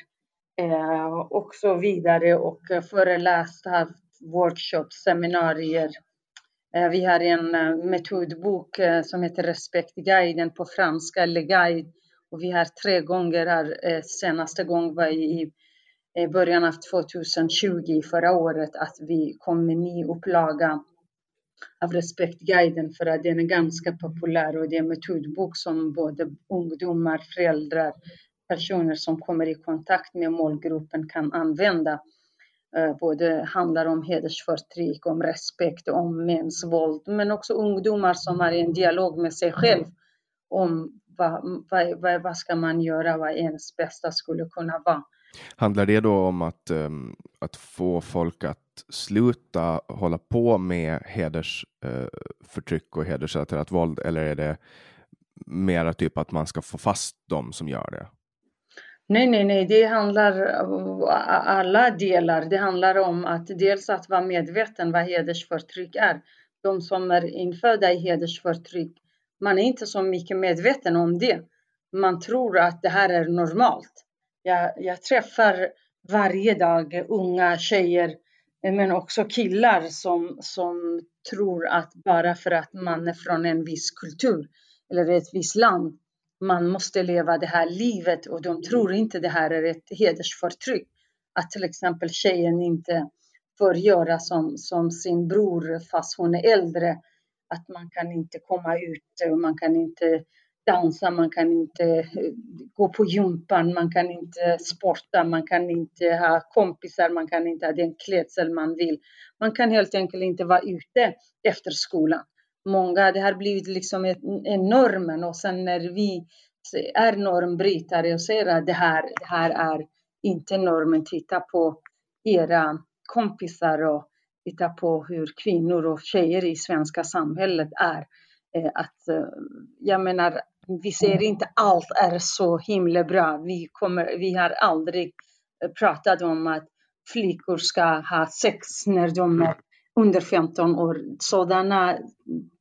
och så vidare och föreläst, haft workshops, seminarier Eh, vi har en eh, metodbok eh, som heter Respektguiden på franska, Le guide. Och vi har tre gånger här, senaste gången var i början av 2020, förra året, att vi kom med ny upplaga av Respektguiden för att den är ganska populär och det är en metodbok som både ungdomar, föräldrar, personer som kommer i kontakt med målgruppen kan använda. Eh, både handlar om hedersförtryck, om respekt, om mäns våld, men också ungdomar som har en dialog med sig själv om vad, vad, vad, vad ska man göra, vad ens bästa skulle kunna vara. Handlar det då om att, um, att få folk att sluta hålla på med hedersförtryck uh, och hedersrelaterat våld, eller är det mera typ att man ska få fast dem som gör det? Nej, nej, nej, det handlar om alla delar. Det handlar om att dels att vara medveten vad hedersförtryck är. De som är infödda i hedersförtryck, man är inte så mycket medveten om det. Man tror att det här är normalt. Jag, jag träffar varje dag unga tjejer, men också killar som, som tror att bara för att man är från en viss kultur eller ett visst land man måste leva det här livet och de tror inte det här är ett hedersförtryck. Att till exempel tjejen inte får göra som, som sin bror fast hon är äldre. Att man kan inte komma ut, och man kan inte dansa, man kan inte eh, gå på gympan, man kan inte sporta, man kan inte ha kompisar, man kan inte ha den klädsel man vill. Man kan helt enkelt inte vara ute efter skolan många, det har blivit liksom en normen och sen när vi är normbrytare och säger att det här, det här är inte normen, titta på era kompisar och titta på hur kvinnor och tjejer i svenska samhället är. Eh, att, eh, jag menar, vi ser inte allt är så himla bra. Vi, kommer, vi har aldrig pratat om att flickor ska ha sex när de är under 15 år. Sådana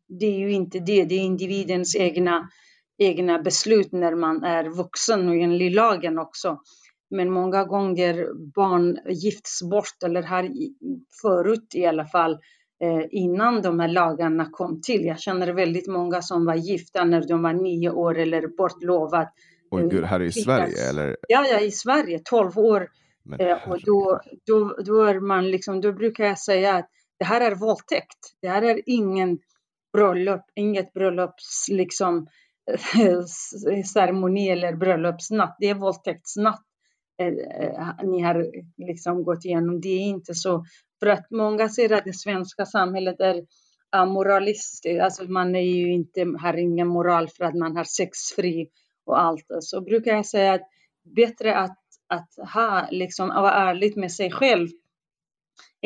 det är ju inte det, det är individens egna, egna beslut när man är vuxen och enligt lagen också. Men många gånger barn gifts bort, eller här förut i alla fall, eh, innan de här lagarna kom till. Jag känner väldigt många som var gifta när de var nio år eller bortlovad. Oj, gud, här i Sverige eller? Ja, ja, i Sverige, 12 år. Men, eh, och då, då, då är man liksom, då brukar jag säga att det här är våldtäkt. Det här är ingen bröllop, inget bröllops liksom <laughs> ceremoni eller bröllopsnatt. Det är våldtäktsnatt eh, eh, ni har liksom gått igenom. Det är inte så. För att många ser att det svenska samhället är amoralistiskt. Alltså man är ju inte, har ingen moral för att man har sexfri och allt. Så brukar jag säga att bättre att, att ha, liksom, vara ärlig med sig själv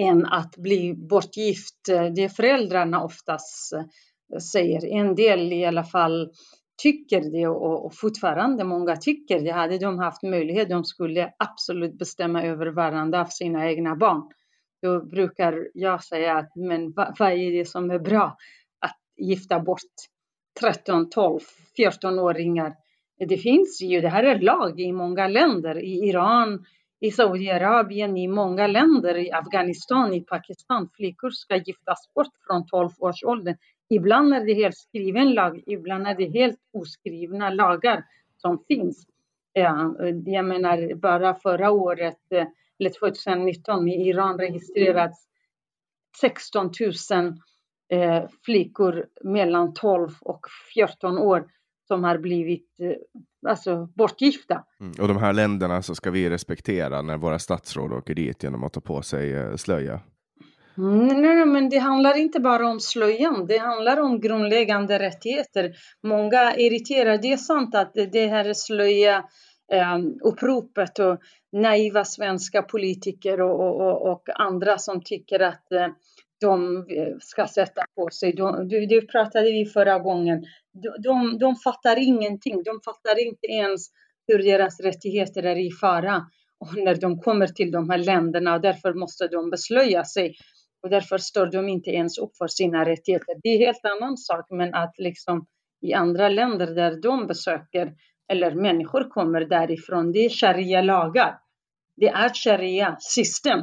än att bli bortgift. Eh, det är föräldrarna oftast eh, säger. En del i alla fall tycker det och, fortfarande många tycker det. Hade de haft möjlighet, de skulle absolut bestämma över varandra av sina egna barn. Då brukar jag säga att men vad, vad är det som är bra? Att gifta bort 13, 12, 14-åringar. Det finns ju, det här är lag i många länder, i Iran, i Saudiarabien, i många länder, i Afghanistan, i Pakistan. Flickor ska giftas bort från 12 års ålder. Ibland är det helt skriven lag, ibland är det helt oskrivna lagar som finns. Jag menar, bara förra året, eller 2019, i Iran registrerats 16 000 eh, flickor mellan 12 och 14 år som har blivit eh, alltså, bortgifta. Mm. Och de här länderna så ska vi respektera när våra statsråd åker dit genom att ta på sig eh, slöja? Mm, nej, nej, men det handlar inte bara om slöjan, det handlar om grundläggande rättigheter. Många är irriterade, det är sant att det här slöja eh, uppropet och naiva svenska politiker och, och, och andra som tycker att eh, de eh, ska sätta på sig. De, det pratade vi förra gången. De, de, fattar ingenting. De fattar inte ens hur deras rättigheter är i fara och när de kommer till de här länderna och därför måste de beslöja sig och därför står de inte ens upp för sina rättigheter. Det är en helt annan sak, men att liksom i andra länder där de besöker eller människor kommer därifrån, det är sharia-lagar. Det är sharia-system.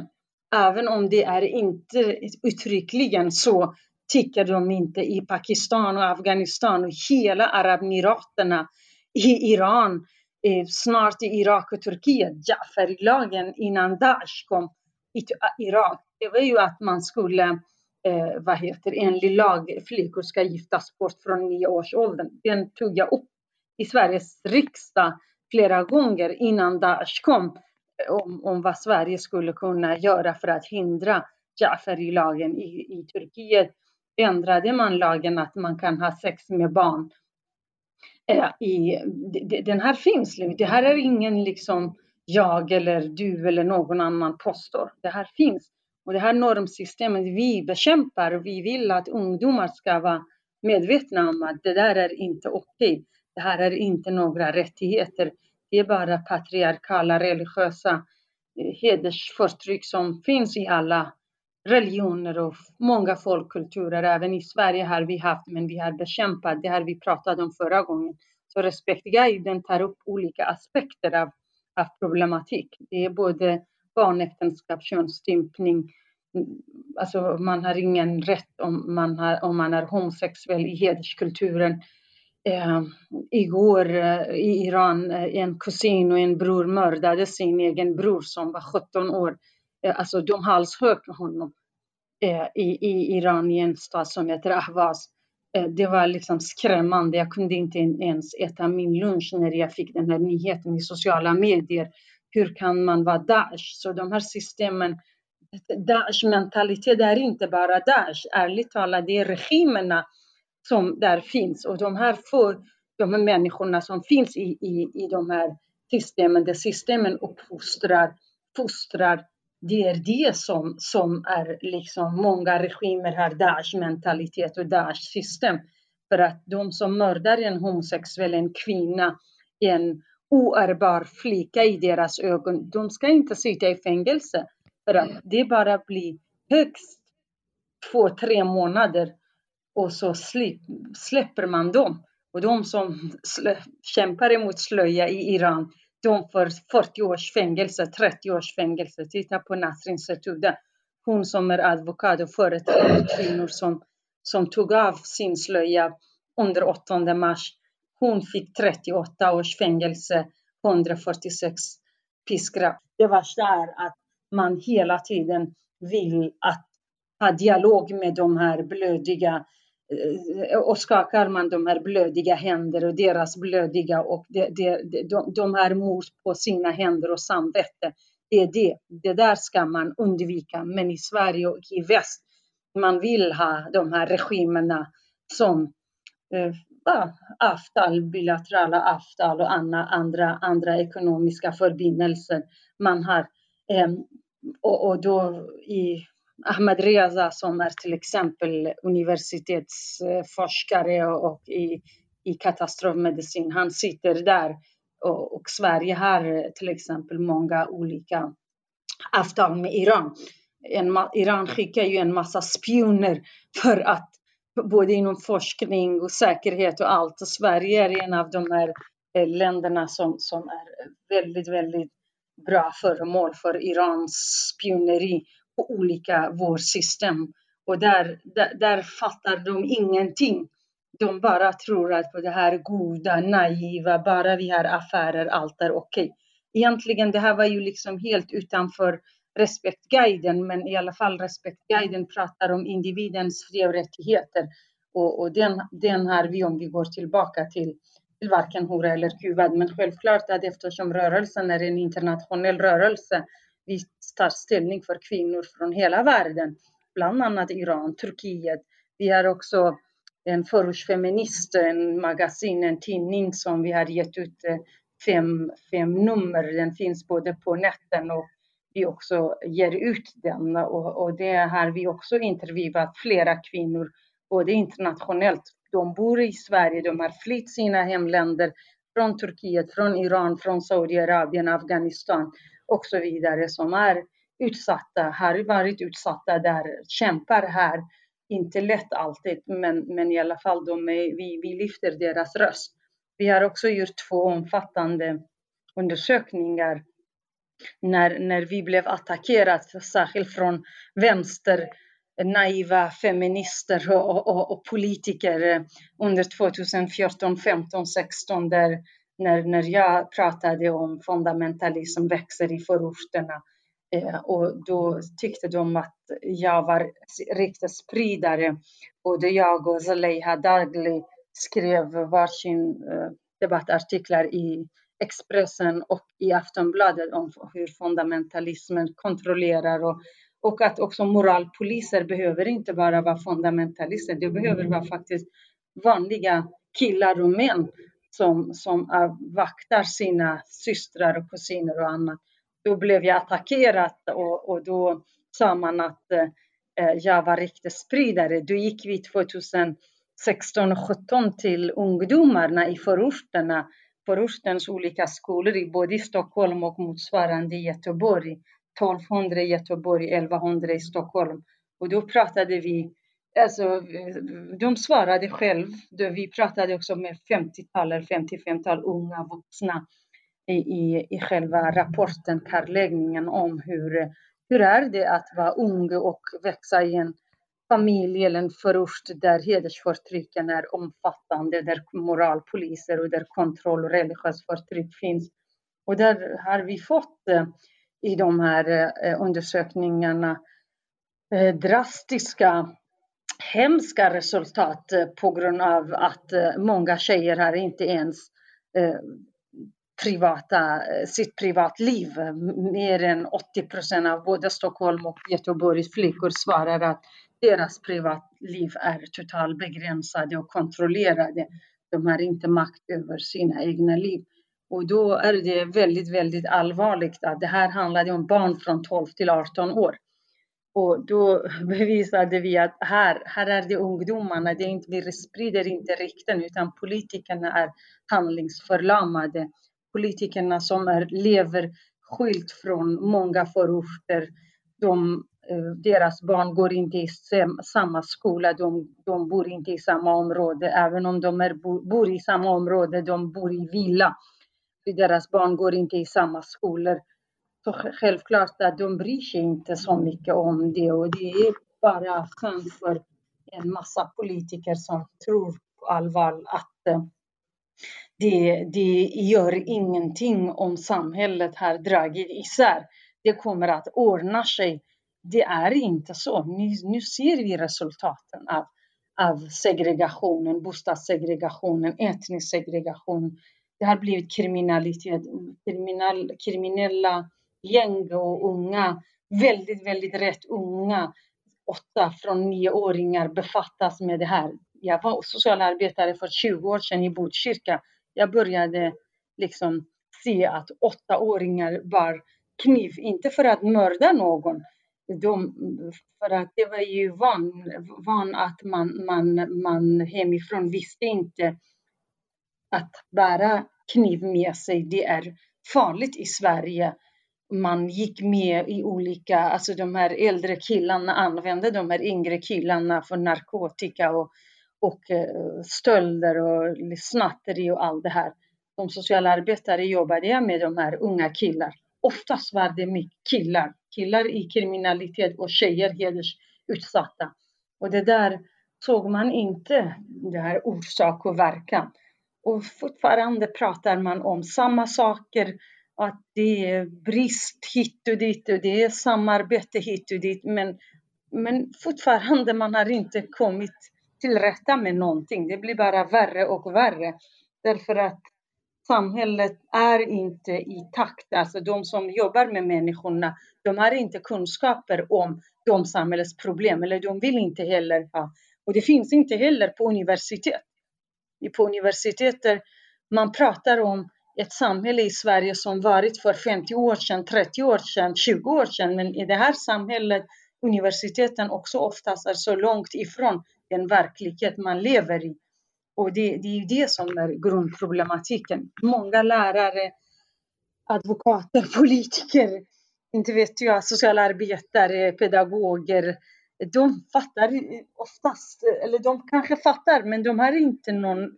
Även om det är inte uttryckligen så tycker de inte i Pakistan och Afghanistan och hela arabmiraterna i Iran, snart i Irak och Turkiet. Jafarilagen innan Daesh kom i ah, Irak, det var ju att man skulle, eh, vad heter enligt lag, flickor ska giftas bort från nio års ålder. Den tog jag upp i Sveriges riksdag flera gånger innan Daesh kom eh, om, om vad Sverige skulle kunna göra för att hindra Jafarilagen i, i Turkiet ändrade man lagen att man kan ha sex med barn. Eh, I, den här finns, det här är ingen liksom jag eller du eller någon annan påstår. Det här finns. Och det här normsystemet vi bekämpar, vi vill att ungdomar ska vara medvetna om att det där är inte okej. Okay. Det här är inte några rättigheter. Det är bara patriarkala, religiösa eh, hedersförtryck som finns i alla religioner och många folkkulturer. Även i Sverige har vi haft, men vi har bekämpat. Det har vi pratat om förra gången. Så respektguiden tar upp olika aspekter av, av problematik. Det är både barnäktenskap, könsstympning. Mm, alltså man har ingen rätt om man, har, om man är homosexuell i hederskulturen. Eh, igår eh, i Iran, eh, en kusin och en bror mördade sin egen bror som var 17 år. Eh, alltså de halshögg honom Eh, i, i Iran i en stad som heter Ahvaz. Eh, det var liksom skrämmande. Jag kunde inte ens äta min lunch när jag fick den här nyheten i sociala medier. Hur kan man vara Daesh? Så de här systemen, Daesh-mentalitet är inte bara Daesh. Ärligt talat, det är regimerna som där finns. Och de här, för, de här människorna som finns i, i, i de här systemen, där systemen uppfostrar, fostrar, det är det som, som är liksom, många regimer har Daesh-mentalitet och Daesh-system. För att de som mördar en homosexuell, en kvinna, en oärbar flicka i deras ögon, de ska inte sitta i fängelse. För att det bara blir högst två, tre månader och så släpper man dem. Och de som kämpar emot slöja i Iran, de får 40 års fängelse, 30 års fängelse. Titta på Nasrin Sotoudeh, hon som är advokat och företräder kvinnor som, som tog av sin slöja under 8 mars. Hon fick 38 års fängelse, 146 piskrapp. Det värsta är att man hela tiden vill att ha dialog med de här blödiga Eh, Eh, eh, och skakar man de här blödiga händer och deras blödiga och de, de, de, de har mord på sina händer och samvete. Det är det. Det där ska man undvika. Men i Sverige och i väst, man vill ha de här regimerna som eh, avtal, bilaterala avtal och andra, andra, andra ekonomiska förbindelser man har. Eh, och, och då i Ahmed Reza som är till exempel universitetsforskare och i, i katastrofmedicin, han sitter där och, och Sverige har till exempel många olika avtal med Iran. En, Iran skickar ju en massa spioner för att både inom forskning och säkerhet och allt. Och Sverige är en av de här eh, länderna som, som är väldigt, väldigt bra föremål för Irans spioneri på olika vårdsystem. Och där, där, där fattar de ingenting. De bara tror att på det här goda, naiva, bara vi har affärer, allt är okej. Okay. Egentligen, det här var ju liksom helt utanför Respektguiden, men i alla fall Respektguiden pratar om individens fri och rättigheter. Och, och den, den har vi om vi går tillbaka till, till varken hora eller kuvad. Men självklart att eftersom rörelsen är en internationell rörelse, vi tar ställning för kvinnor från hela världen, bland annat Iran, Turkiet. Vi har också en förortsfeminist, en magasin, en tidning som vi har gett ut eh, fem, fem nummer. Den finns både på nätet och vi också ger ut den. Och, och det har vi också intervjuat flera kvinnor, både internationellt. De bor i Sverige, de har flytt sina hemländer från Turkiet, från Iran, från Saudiarabien, Afghanistan och så vidare som är utsatta, har varit utsatta där, kämpar här. Inte lätt alltid, men, men i alla fall de är, vi, vi lyfter deras röst. Vi har också gjort två omfattande undersökningar när, när vi blev attackerade, särskilt från vänster, naiva feminister och, och, och politiker eh, under 2014, 15, 16 där när, när jag pratade om fundamentalism växer i förorterna. Eh, och då tyckte de att jag var riktigt spridare. Både jag och Zaleha Dagli skrev varsin eh, debattartiklar i Expressen och i Aftonbladet om hur fundamentalismen kontrollerar och, och att också moralpoliser behöver inte bara vara fundamentalister, det behöver vara faktiskt vanliga killar och män som, som vaktar sina systrar och kusiner och annat. Då blev jag attackerad och, och då sa man att eh, eh jag var riktig spridare. Då gick vi 2016 och 17 till ungdomarna i förorterna, förortens olika skolor i både i Stockholm och motsvarande i Göteborg. 1200 i Göteborg, 1100 i Stockholm. Och då pratade vi Alltså, de svarade själv. Vi pratade också med 50-tal eller 55-tal unga vuxna i, i, i själva rapporten, kartläggningen om hur, hur är det att vara ung och växa i en familj eller en förort där hedersförtrycken är omfattande, där moralpoliser och där kontroll och religiöst förtryck finns. Och där har vi fått eh, i de här eh, undersökningarna eh, drastiska hemska resultat eh, på grund av att eh, många tjejer har inte ens eh, privata, sitt privatliv. Mer än 80 procent av både Stockholm och Göteborgs flickor svarar att deras privatliv är totalt begränsade och kontrollerade. De har inte makt över sina egna liv. Och då är det väldigt, väldigt allvarligt att det här handlade om barn från 12 till 18 år. Och då <laughs> bevisade vi att här, här är det ungdomarna, det är inte, vi sprider inte rykten utan politikerna är handlingsförlamade. Politikerna som är, lever skilt från många förorter. De, eh, deras barn går inte i samma skola, de, de bor inte i samma område. Även om de är, bor i samma område, de bor i villa. Deras barn går inte i samma skolor. Så självklart att de bryr sig inte så mycket om det och det är bara skönt för en massa politiker som tror på allvar att eh, det, det gör ingenting om samhället har dragit isär. Det kommer att ordna sig. Det är inte så. Nu, nu ser vi resultaten av, av segregationen, bostadssegregationen, etnisk segregation. Det har blivit kriminalitet, kriminal, kriminella gäng och unga, väldigt, väldigt rätt unga, åtta från nioåringar befattas med det här. Jag var socialarbetare för 20 år sedan i Botkyrka. Jag började liksom se att åttaåringar bar kniv, inte för att mörda någon, de, för att det var ju van, van att man, man, man hemifrån visste inte att bära kniv med sig, det är farligt i Sverige man gick med i olika, alltså de här äldre killarna använde de här yngre killarna för narkotika och, och eh, stölder och snatteri och allt det här. Som socialarbetare jobbade jag med de här unga killar. Oftast var det mycket killar, killar i kriminalitet och tjejer hedersutsatta. Och det där såg man inte, det här orsak och verkan. Och fortfarande pratar man om samma saker att det är brist hit och dit och det är samarbete hit och dit. Men, men fortfarande man har inte kommit till rätta med någonting. Det blir bara värre och värre. Därför att samhället är inte i takt. Alltså de som jobbar med människorna, de har inte kunskaper om de samhällsproblem, eller de vill inte heller ha. Och det finns inte heller på universitet. På universitetet man pratar om ett samhälle i Sverige som varit för 50 år sedan, 30 år sedan, 20 år sedan. Men i det här samhället, universiteten också oftast är så långt ifrån den verklighet man lever i. Och det, det är det som är grundproblematiken. Många lärare, advokater, <laughs> politiker, inte vet jag, socialarbetare, pedagoger, de fattar oftast, eller de kanske fattar, men de har inte någon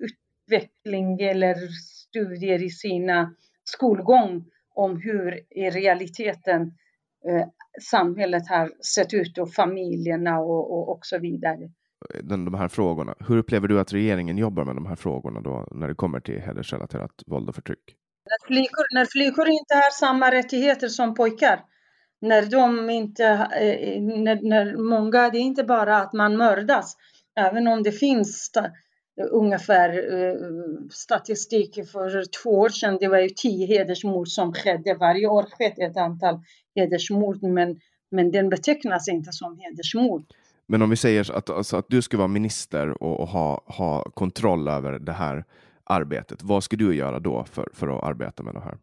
utveckling eller studier i sina skolgång om hur i realiteten eh, samhället har sett ut och familjerna och, och, och så vidare. Den, de här frågorna. Hur upplever du att regeringen jobbar med de här frågorna då när det kommer till hedersrelaterat våld och förtryck? När flickor, när flickor inte har samma rättigheter som pojkar, när de inte, eh, när, när många, det är inte bara att man mördas, även om det finns ungefär eh, statistik för två år sedan. Det var ju tio hedersmord som skedde. Varje år skedde ett antal hedersmord, men, men den betecknas inte som hedersmord. Men om vi säger att, alltså, att du ska vara minister och, och, ha, ha kontroll över det här arbetet, vad ska du göra då för, för att arbeta med det här?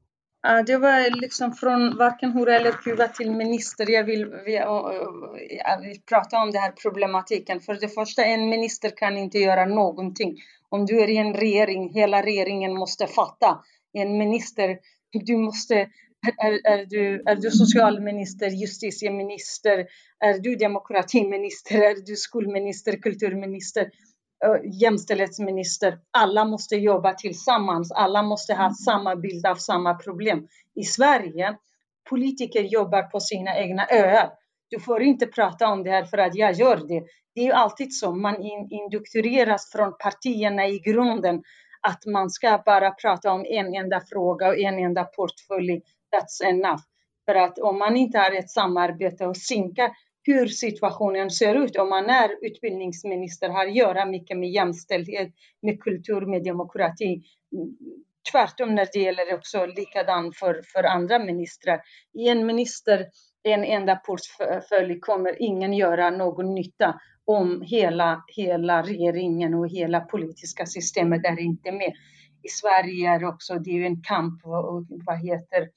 Eh, det var liksom från varken hora eller kuva till minister. Jag vill, jag eh, eh, vill prata om den här problematiken. För det första, en minister kan inte göra någonting. Om du är i en regering, hela regeringen måste fatta. En minister, du måste är, är, du, är du socialminister, justitieminister, är du demokratiminister, är du skolminister, kulturminister? Jämställdhetsminister. Alla måste jobba tillsammans. Alla måste ha samma bild av samma problem. I Sverige, politiker jobbar på sina egna öar. Du får inte prata om det här för att jag gör det. Det är ju alltid så. Man indoktrineras från partierna i grunden att man ska bara prata om en enda fråga och en enda portfölj. That's enough. För att om man inte har ett samarbete och synkar hur situationen ser ut. Om man är utbildningsminister har att göra mycket med jämställdhet, med kultur, med demokrati. Tvärtom när det gäller också likadant för, för andra ministrar. I en minister, en enda portfölj kommer ingen göra någon nytta om hela, hela regeringen och hela politiska systemet är inte med. I Sverige är också det är en kamp, vad heter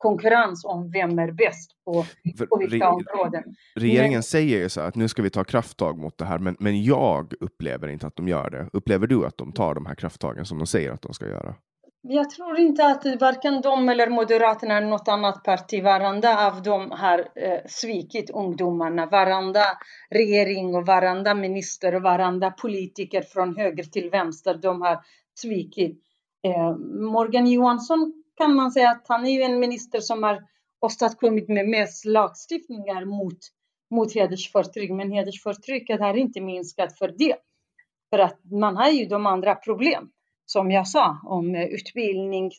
konkurrens om vem är bäst på, på vilka områden. Regeringen men, säger ju så att nu ska vi ta krafttag mot det här, men, men jag upplever inte att de gör det. Upplever du att de tar de här krafttagen som de säger att de ska göra? Jag tror inte att varken de eller Moderaterna eller något annat parti, varenda av dem har eh, svikit ungdomarna. Varenda regering och varenda minister och varenda politiker från höger till vänster, de har svikit. Eh, Morgan Johansson kan man säga att han är ju en minister som har åstadkommit med mest lagstiftningar mot, mot hedersförtryck. Men hedersförtrycket har inte minskat för det. För att man har ju de andra problem, som jag sa, om eh, utbildning,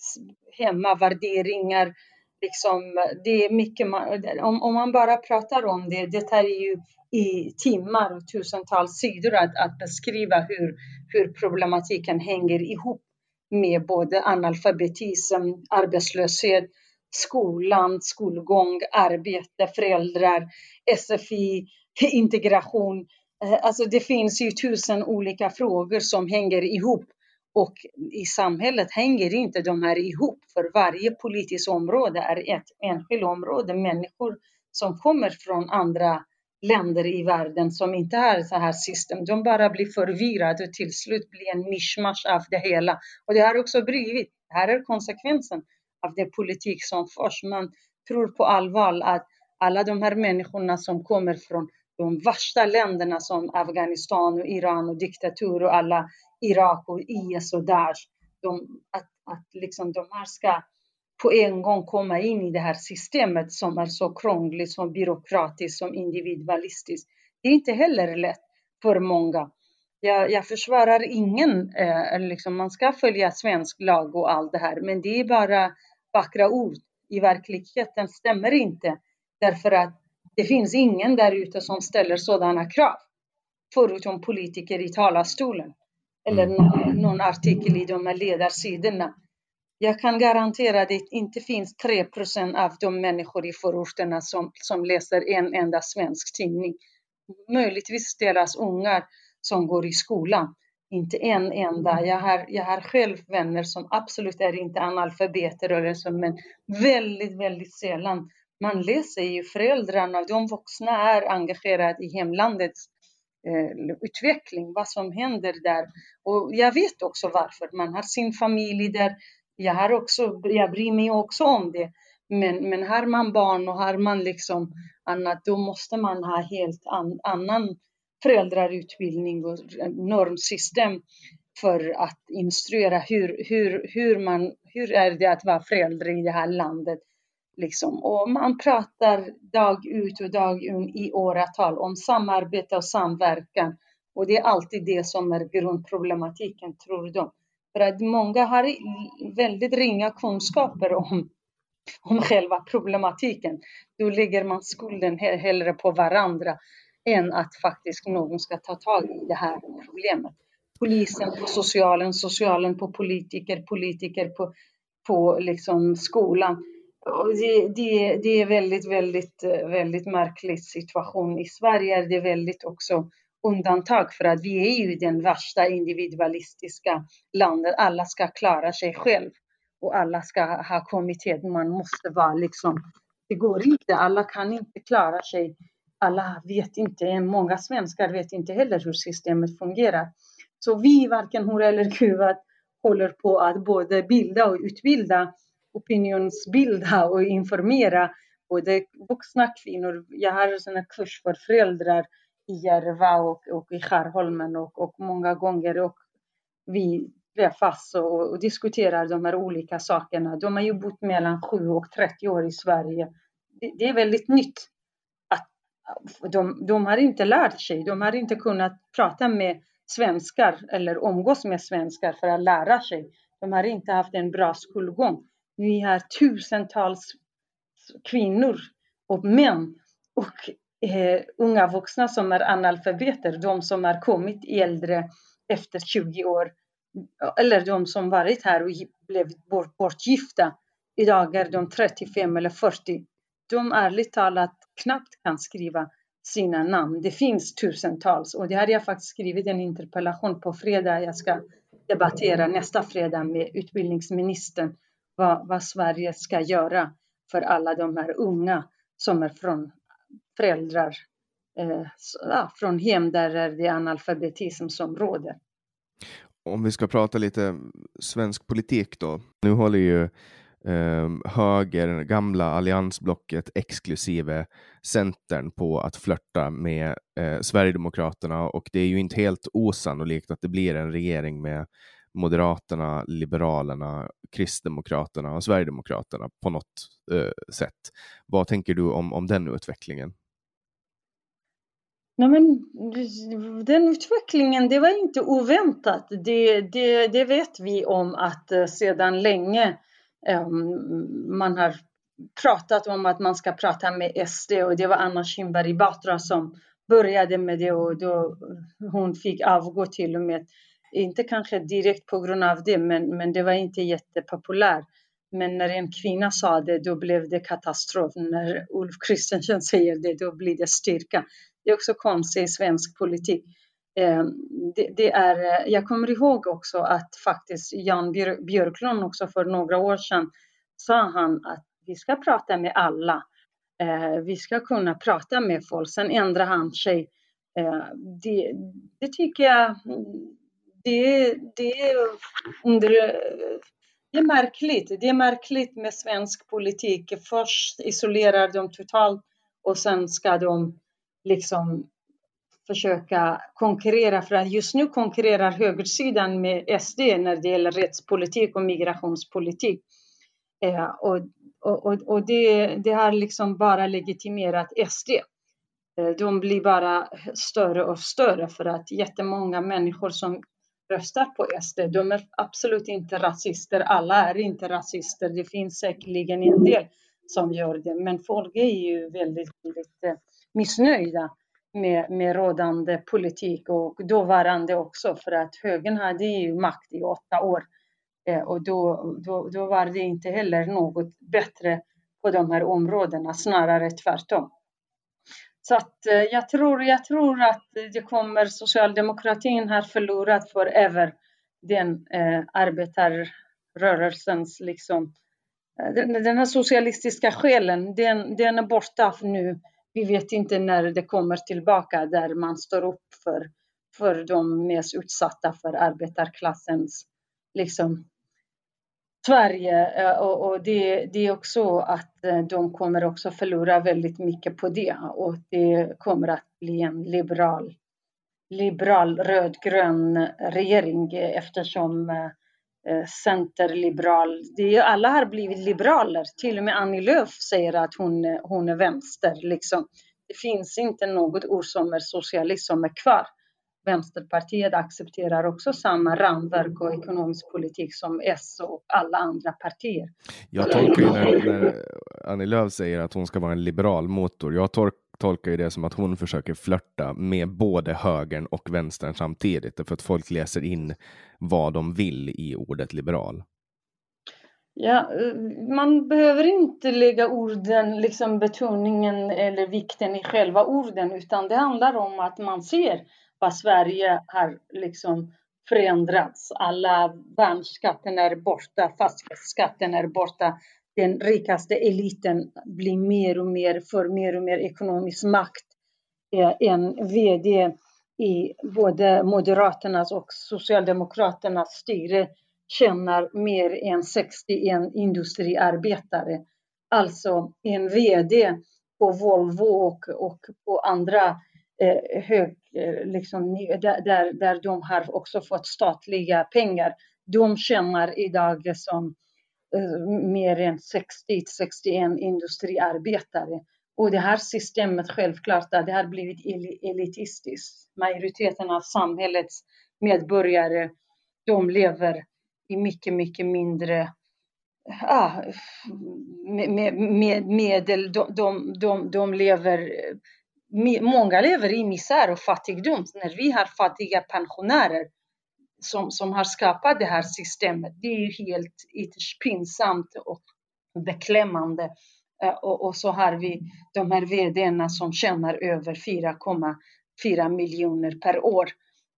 hemmavärderingar. Liksom, det är mycket man, om, om man bara pratar om det, det tar ju i timmar och tusentals sidor att, att beskriva hur, hur problematiken hänger ihop med både analfabetism, arbetslöshet, skolan, skolgång, arbete, föräldrar, SFI, integration. Eh, alltså det finns ju tusen olika frågor som hänger ihop och i samhället hänger inte de här ihop för varje politiskt område är ett enskilt område. Människor som kommer från andra länder i världen som inte har så här system. De bara blir förvirrade och till slut blir en mischmasch av det hela. Och det har också blivit, det här är konsekvensen av den politik som förs. Man tror på allvar att alla de här människorna som kommer från de värsta länderna som Afghanistan och Iran och diktatur och alla Irak och IS och Daesh, de, att, att liksom de här ska på en gång komma in i det här systemet som är så krångligt, som byråkratiskt, som individualistiskt. Det är inte heller lätt för många. Jag, jag försvarar ingen, eh, liksom man ska följa svensk lag och allt det här, men det är bara vackra ord. i verkligheten stämmer inte. Därför att det finns ingen där ute som ställer sådana krav. Förutom politiker i talarstolen. Eller Mm. någon, någon artikel i de här ledarsidorna. Jag kan garantera att det inte finns 3% av de människor i förorterna som, som läser en enda svensk tidning. Möjligtvis deras ungar som går i skolan. Inte en enda. Jag har, jag har själv vänner som absolut är inte analfabeter eller så, men väldigt, väldigt sällan. Man läser ju föräldrarna, de vuxna är engagerade i hemlandets eh, utveckling, vad som händer där. Och jag vet också varför. Man har sin familj där. Jag, har också, jag bryr mig också om det. Men, men har man barn och har man liksom annat, då måste man ha helt an, annan föräldrarutbildning och normsystem för att instruera hur, hur, hur, man, hur är det att vara förälder i det här landet. Liksom. Och man pratar dag ut och dag in i åratal om samarbete och samverkan. Och det är alltid det som är grundproblematiken, tror de. För att många har väldigt ringa kunskaper om, om själva problematiken. Då lägger man skulden hellre på varandra än att faktiskt någon ska ta tag i det här problemet. Polisen på socialen, socialen på politiker, politiker på, på liksom skolan. Det, det, det är väldigt, väldigt, eh, väldigt märklig situation. I Sverige är det väldigt också undantag för att vi är ju den värsta individualistiska landet. Alla ska klara sig själv och alla ska ha kommit hit. Man måste vara liksom, det går inte, alla kan inte klara sig. Alla vet inte, många svenskar vet inte heller hur systemet fungerar. Så vi, varken Hora eller kuvad, håller på att både bilda och utbilda, opinionsbilda och informera både vuxna kvinnor. Jag har en kurs för föräldrar i Järva och, och i Skärholmen och, och många gånger och vi träffas och, och diskuterar de här olika sakerna. De har ju bott mellan 7 och 30 år i Sverige. Det, det är väldigt nytt. Att de, de har inte lärt sig, de har inte kunnat prata med svenskar eller umgås med svenskar för att lära sig. De har inte haft en bra skolgång. Vi har tusentals kvinnor och män och eh, unga vuxna som är analfabeter, de som har kommit äldre efter 20 år, eller de som varit här och blivit bort, bortgifta. Idag är de 35 eller 40. De ärligt talat knappt kan skriva sina namn. Det finns tusentals och det har jag faktiskt skrivit en interpellation på fredag. Jag ska debattera nästa fredag med utbildningsministern vad, vad Sverige ska göra för alla de här unga som är från föräldrar eh, från hem där det är analfabetism som råder. Om vi ska prata lite svensk politik då. Nu håller ju eh, höger, gamla alliansblocket exklusive Centern på att flörta med eh, Sverigedemokraterna och det är ju inte helt osannolikt att det blir en regering med Moderaterna, Liberalerna, Kristdemokraterna och Sverigedemokraterna på något eh, sätt. Vad tänker du om, om den utvecklingen? Nej, men den utvecklingen, det var inte oväntat. Det, det, det vet vi om att eh, sedan länge um, man har pratat om att man ska prata med SD och det var Anna Kinberg Batra som började med det och då hon fick avgå till och med. Inte kanske direkt på grund av det, men, men det var inte jättepopulärt. Men när en kvinna sa det, då blev det katastrof. När Ulf Kristersson <laughs> säger det, då blir det styrka. Det är också konstigt i svensk politik. Ehm, det, det, är, eh, jag kommer ihåg också att faktiskt Jan Björklund också för några år sedan sa han att vi ska prata med alla. Eh, vi ska kunna prata med folk. Sen ändrar han sig. Eh, det, det tycker jag det, det, är under, det är märkligt. Det är märkligt med svensk politik. Först isolerar de totalt och sen ska de liksom försöka konkurrera. För att just nu konkurrerar högersidan med SD när det gäller rättspolitik och migrationspolitik. Eh, och och, och det, det har liksom bara legitimerat SD. Eh, de blir bara större och större för att jättemånga människor som röstar på SD. De är absolut inte rasister. Alla är inte rasister. Det finns säkerligen en del som gör det. Men folk är ju väldigt, väldigt eh, missnöjda med, med rådande politik och dåvarande också för att högern hade ju makt i åtta år eh, och då, då, då var det inte heller något bättre på de här områdena, snarare tvärtom. Så att eh, jag tror, jag tror att det kommer, socialdemokratin har förlorat forever den eh, arbetarrörelsens liksom, eh, den, den här socialistiska själen, den, den är borta nu. Vi vet inte när det kommer tillbaka där man står upp för, för de mest utsatta, för arbetarklassens liksom, Sverige. Eh, och, och det, det, är också att eh, de kommer också förlora väldigt mycket på det. Och det kommer att bli en liberal, liberal rödgrön regering eh, eftersom eh, Eh, centerliberal, det är, alla har blivit liberaler, till och med Annie Lööf säger att hon, eh, hon är vänster liksom. Det finns inte något ord som är socialist som är kvar. Vänsterpartiet accepterar också samma ramverk och ekonomisk politik som S och alla andra partier. Jag tolkar ju när, när Annie Lööf säger att hon ska vara en liberal motor. Jag tol tolkar ju det som att hon försöker flörta med både högern och vänstern samtidigt, för att folk läser in vad de vill i ordet liberal. Ja, man behöver inte lägga orden, liksom betoningen eller vikten i själva orden, utan det handlar om att man ser vad Sverige har liksom förändrats. Alla värnskatten är borta, fastighetsskatten är borta. Den rikaste eliten blir mer och mer för mer och mer ekonomisk makt. Eh, en vd i både Moderaternas och Socialdemokraternas styre tjänar mer än 61 industriarbetare. Alltså en vd på Volvo och, och på andra eh, hög, eh, liksom, där, där de har också fått statliga pengar. De tjänar idag som Eh, mer än 60-61 industriarbetare. Och det här systemet självklart det har blivit elitistiskt. Majoriteten av samhällets medborgare de lever i mycket, mycket mindre ah, med, med, medel. De, de, de, de lever eh, många lever i misär och fattigdom. När vi har fattiga pensionärer som, som har skapat det här systemet, det är ju helt ytterst pinsamt och beklämmande. Eh, och, och så har vi de här vdarna som tjänar över 4,4 miljoner per år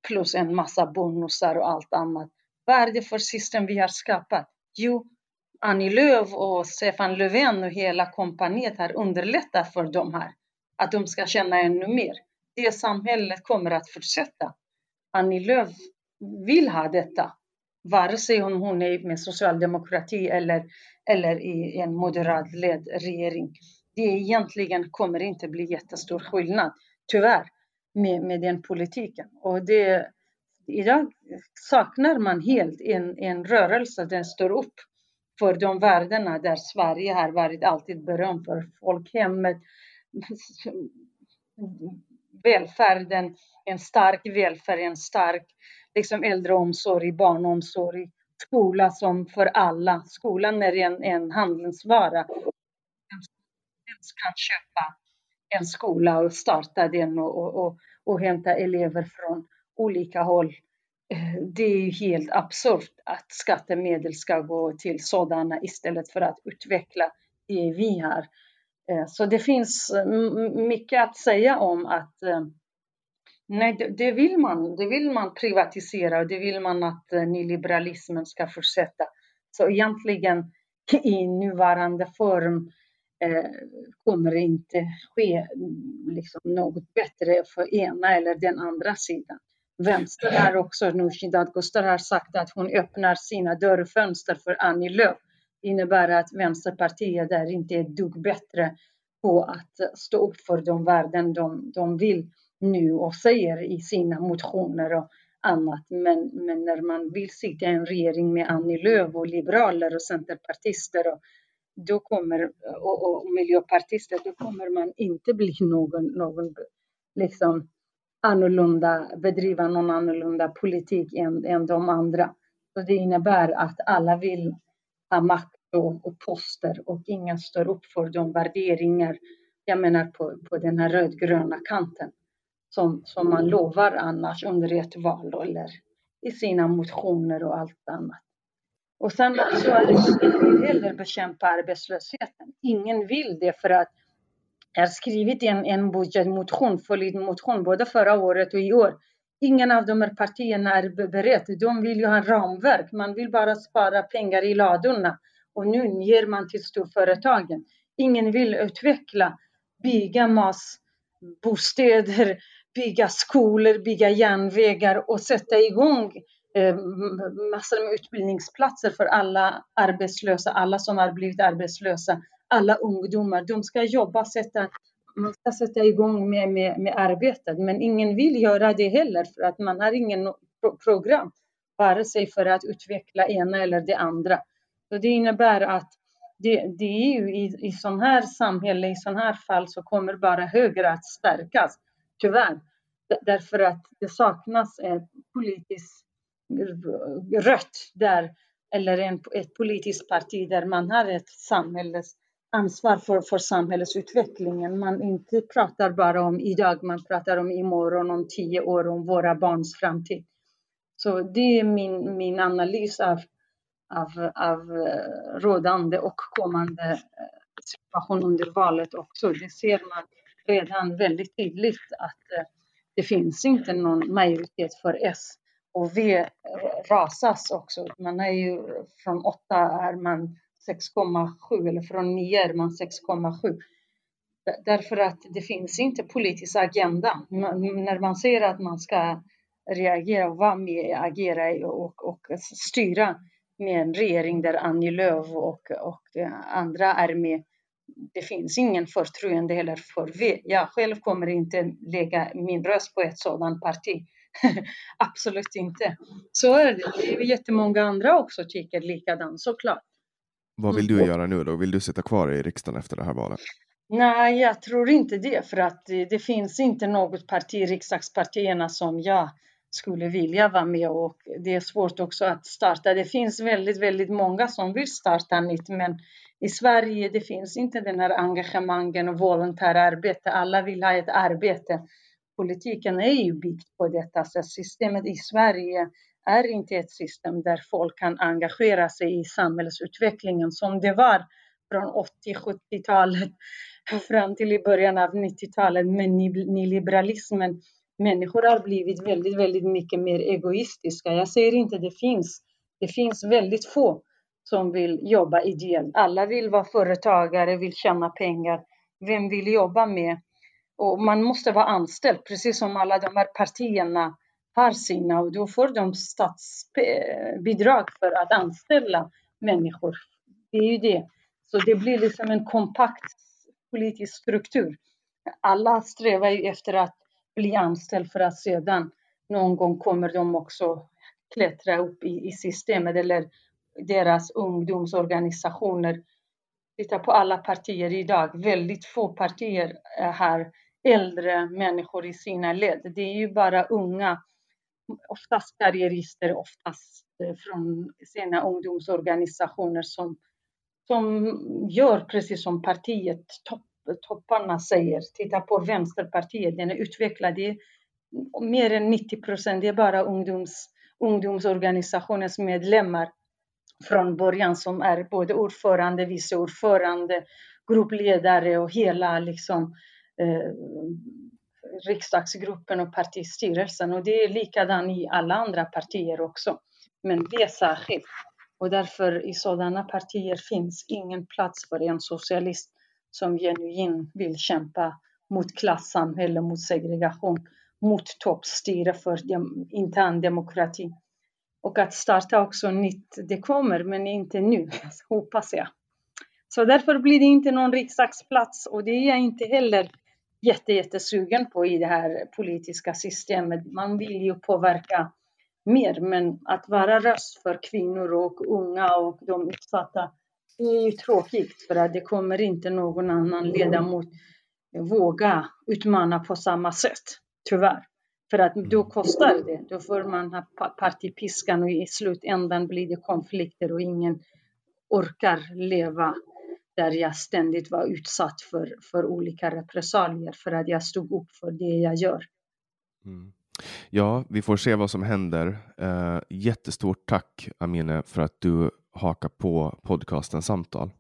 plus en massa bonusar och allt annat. Vad är det för system vi har skapat? Jo, Annie Lööf och Stefan Löfven och hela kompaniet har underlättat för de här att de ska tjäna ännu mer. Det samhället kommer att fortsätta. Annie Lööf vill ha detta, vare sig hon är med socialdemokrati eller, eller i en moderatledd regering. Det egentligen kommer inte bli jättestor skillnad, tyvärr, med, med den politiken. Och det, idag saknar man helt en, en rörelse som står upp för de värdena där Sverige har varit alltid berömt för folkhemmet, välfärden, en stark välfärd, en stark liksom äldreomsorg, barnomsorg, skola som för alla. Skolan är en, en handelsvara. Vem kan köpa en skola och starta den och, och, och hämta elever från olika håll. Eh, det är helt absurt att skattemedel ska gå till sådana istället för att utveckla det vi har. Eh, så det finns mm, mycket att säga om att eh, nej, det vill man. Det vill man privatisera och det vill man att eh, nyliberalismen ska fortsätta. Så egentligen i nuvarande form eh, kommer det inte ske mm, liksom något bättre för ena eller den andra sidan. Vänster har också, Nooshi Dadgostar har sagt att hon öppnar sina dörrfönster för Annie Lööf Det innebär att Vänsterpartiet är inte ett dugg bättre på att stå upp för de värden de, de vill nu och säger i sina motioner och annat. Men, men när man vill sitta i en regering med Annie Lööf och liberaler och centerpartister och, då kommer, och, och miljöpartister, då kommer man inte bli någon, någon liksom, annorlunda, bedriva någon annorlunda politik än, än de andra. Så det innebär att alla vill ha makt och, och poster och ingen står upp för de värderingar, jag menar på, på den här rödgröna kanten, som, som man lovar annars under ett val eller i sina motioner och allt annat. Och sen också att heller bekämpa arbetslösheten. Ingen vill det för att jag har skrivit en, en budgetmotion, följdmotion, både förra året och i år. Ingen av de här partierna är beredd. De vill ju ha ramverk. Man vill bara spara pengar i ladorna. Och nu ger man till storföretagen. Ingen vill utveckla, bygga massbostäder, bygga skolor, bygga järnvägar och sätta igång eh, massor med utbildningsplatser för alla arbetslösa, alla som har blivit arbetslösa, alla ungdomar. De ska jobba, sätta, man ska sätta igång med, med, med arbetet, men ingen vill göra det heller för att man har ingen program, vare sig för att utveckla ena eller det andra. Så det innebär att det, det är ju i, i sådana här samhälle, i sådana här fall så kommer bara höger att stärkas, tyvärr. Därför att det saknas ett politiskt rött där, eller en, ett politiskt parti där man har ett samhälles ansvar för, för samhällsutvecklingen. Man inte pratar bara om idag, man pratar om imorgon, om tio år, om våra barns framtid. Så det är min, min analys av, av, av eh, rådande och kommande eh, situation under valet också. Det ser man redan väldigt tydligt att eh, det finns inte någon majoritet för S. Och V rasas också. Man är ju från 8 är man 6,7 eller från 9 är man 6,7. Därför att det finns inte politisk agenda. när man säger att man ska reagera och vara med, agera och, och styra med en regering där Annie Lööf och, och eh, andra är med. Det finns ingen förtroende heller för V. Jag själv kommer inte lägga min röst på ett sådant parti. <laughs> Absolut inte. Så är det. Det är jättemånga andra också tycker likadant såklart. Vad vill du mm. göra nu då? Vill du sitta kvar i riksdagen efter det här valet? Nej, jag tror inte det, för att det, det finns inte något parti, riksdagspartierna, som jag skulle vilja vara med och det är svårt också att starta. Det finns väldigt, väldigt många som vill starta nytt, men i Sverige det finns inte den här engagemangen och volontärarbete. Alla vill ha ett arbete. Politiken är ju byggd på detta, så systemet i Sverige är inte ett system där folk kan engagera sig i samhällsutvecklingen som det var från 80-70-talet <laughs> fram till i början av 90-talet med nyliberalismen. Människor har blivit väldigt, väldigt mycket mer egoistiska. Jag säger inte det finns. Det finns väldigt få som vill jobba ideellt. Alla vill vara företagare, vill tjäna pengar. Vem vill jobba med? Och man måste vara anställd, precis som alla de här partierna har sina och då får de statsbidrag för att anställa människor. Det är ju det. Så det blir liksom en kompakt politisk struktur. Alla strävar ju efter att bli anställd för att sedan någon gång kommer de också klättra upp i, i systemet eller deras ungdomsorganisationer. Titta på alla partier idag. Väldigt få partier eh, har äldre människor i sina led. Det är ju bara unga oftast karriärister, oftast eh, från sina ungdomsorganisationer som, som gör precis som partiet, topp, topparna säger. Titta på Vänsterpartiet, den är utvecklad. Det är mer än 90 procent, det är bara ungdoms, ungdomsorganisationens medlemmar från början som är både ordförande, vice ordförande, gruppledare och hela liksom, eh, riksdagsgruppen och partistyrelsen och det är likadant i alla andra partier också. Men det är särskilt. Och därför i sådana partier finns ingen plats för en socialist som genuint vill kämpa mot klassamhälle, mot segregation, mot toppstyre för dem, intern demokrati. Och att starta också nytt, det kommer, men inte nu, <laughs> hoppas jag. Så därför blir det inte någon riksdagsplats och det är jag inte heller jätte, jättesugen på i det här politiska systemet. Man vill ju påverka mer, men att vara röst för kvinnor och unga och de utsatta, det är ju tråkigt för att det kommer inte någon annan ledamot våga utmana på samma sätt, tyvärr. För att då kostar det. Då får man ha partipiskan och i slutändan blir det konflikter och ingen orkar leva där jag ständigt var utsatt för, för olika repressalier för att jag stod upp för det jag gör. Mm. Ja, vi får se vad som händer. Uh, jättestort tack Amine för att du hakar på podcasten Samtal.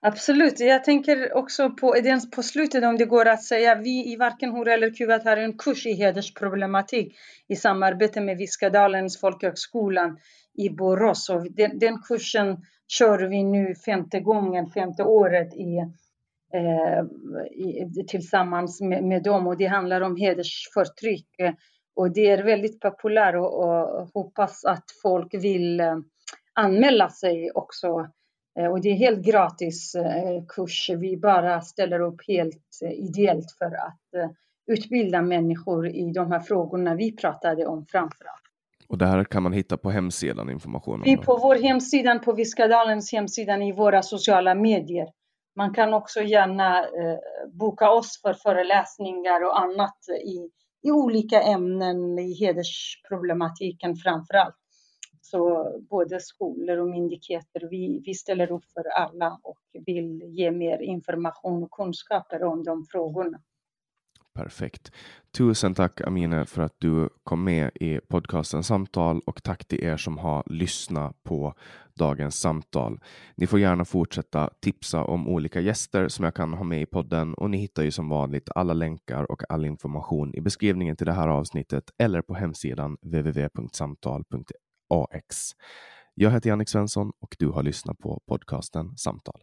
Absolut. Jag tänker också på, på slutet om det går att säga, vi i Varken hora eller kuvat har en kurs i hedersproblematik i samarbete med Viskadalens folkhögskolan i Borås. Och den, den kursen kör vi nu femte gången, femte året i, eh, i tillsammans med, med dem och det handlar om hedersförtryck. Och det är väldigt populärt och, och hoppas att folk vill eh, anmäla sig också och det är helt gratis eh, kurs. Vi bara ställer upp helt eh, ideellt för att utbilda människor i de här frågorna vi pratade om framför allt. Och det här kan man hitta på hemsidan information? Vi på vår hemsida, på Viskadalens hemsida i våra sociala medier. Man kan också gärna eh, boka oss för föreläsningar och annat i, i olika ämnen i hedersproblematiken framför allt. Så både skolor och myndigheter, vi, vi ställer upp för alla och vill ge mer information och kunskaper om de frågorna. Perfekt. Tusen tack Amine för att du kom med i podcasten Samtal och tack till er som har lyssnat på dagens samtal. Ni får gärna fortsätta tipsa om olika gäster som jag kan ha med i podden och ni hittar ju som vanligt alla länkar och all information i beskrivningen till det här avsnittet eller på hemsidan www.samtal.se AX. Jag heter Jannik Svensson och du har lyssnat på podcasten Samtal.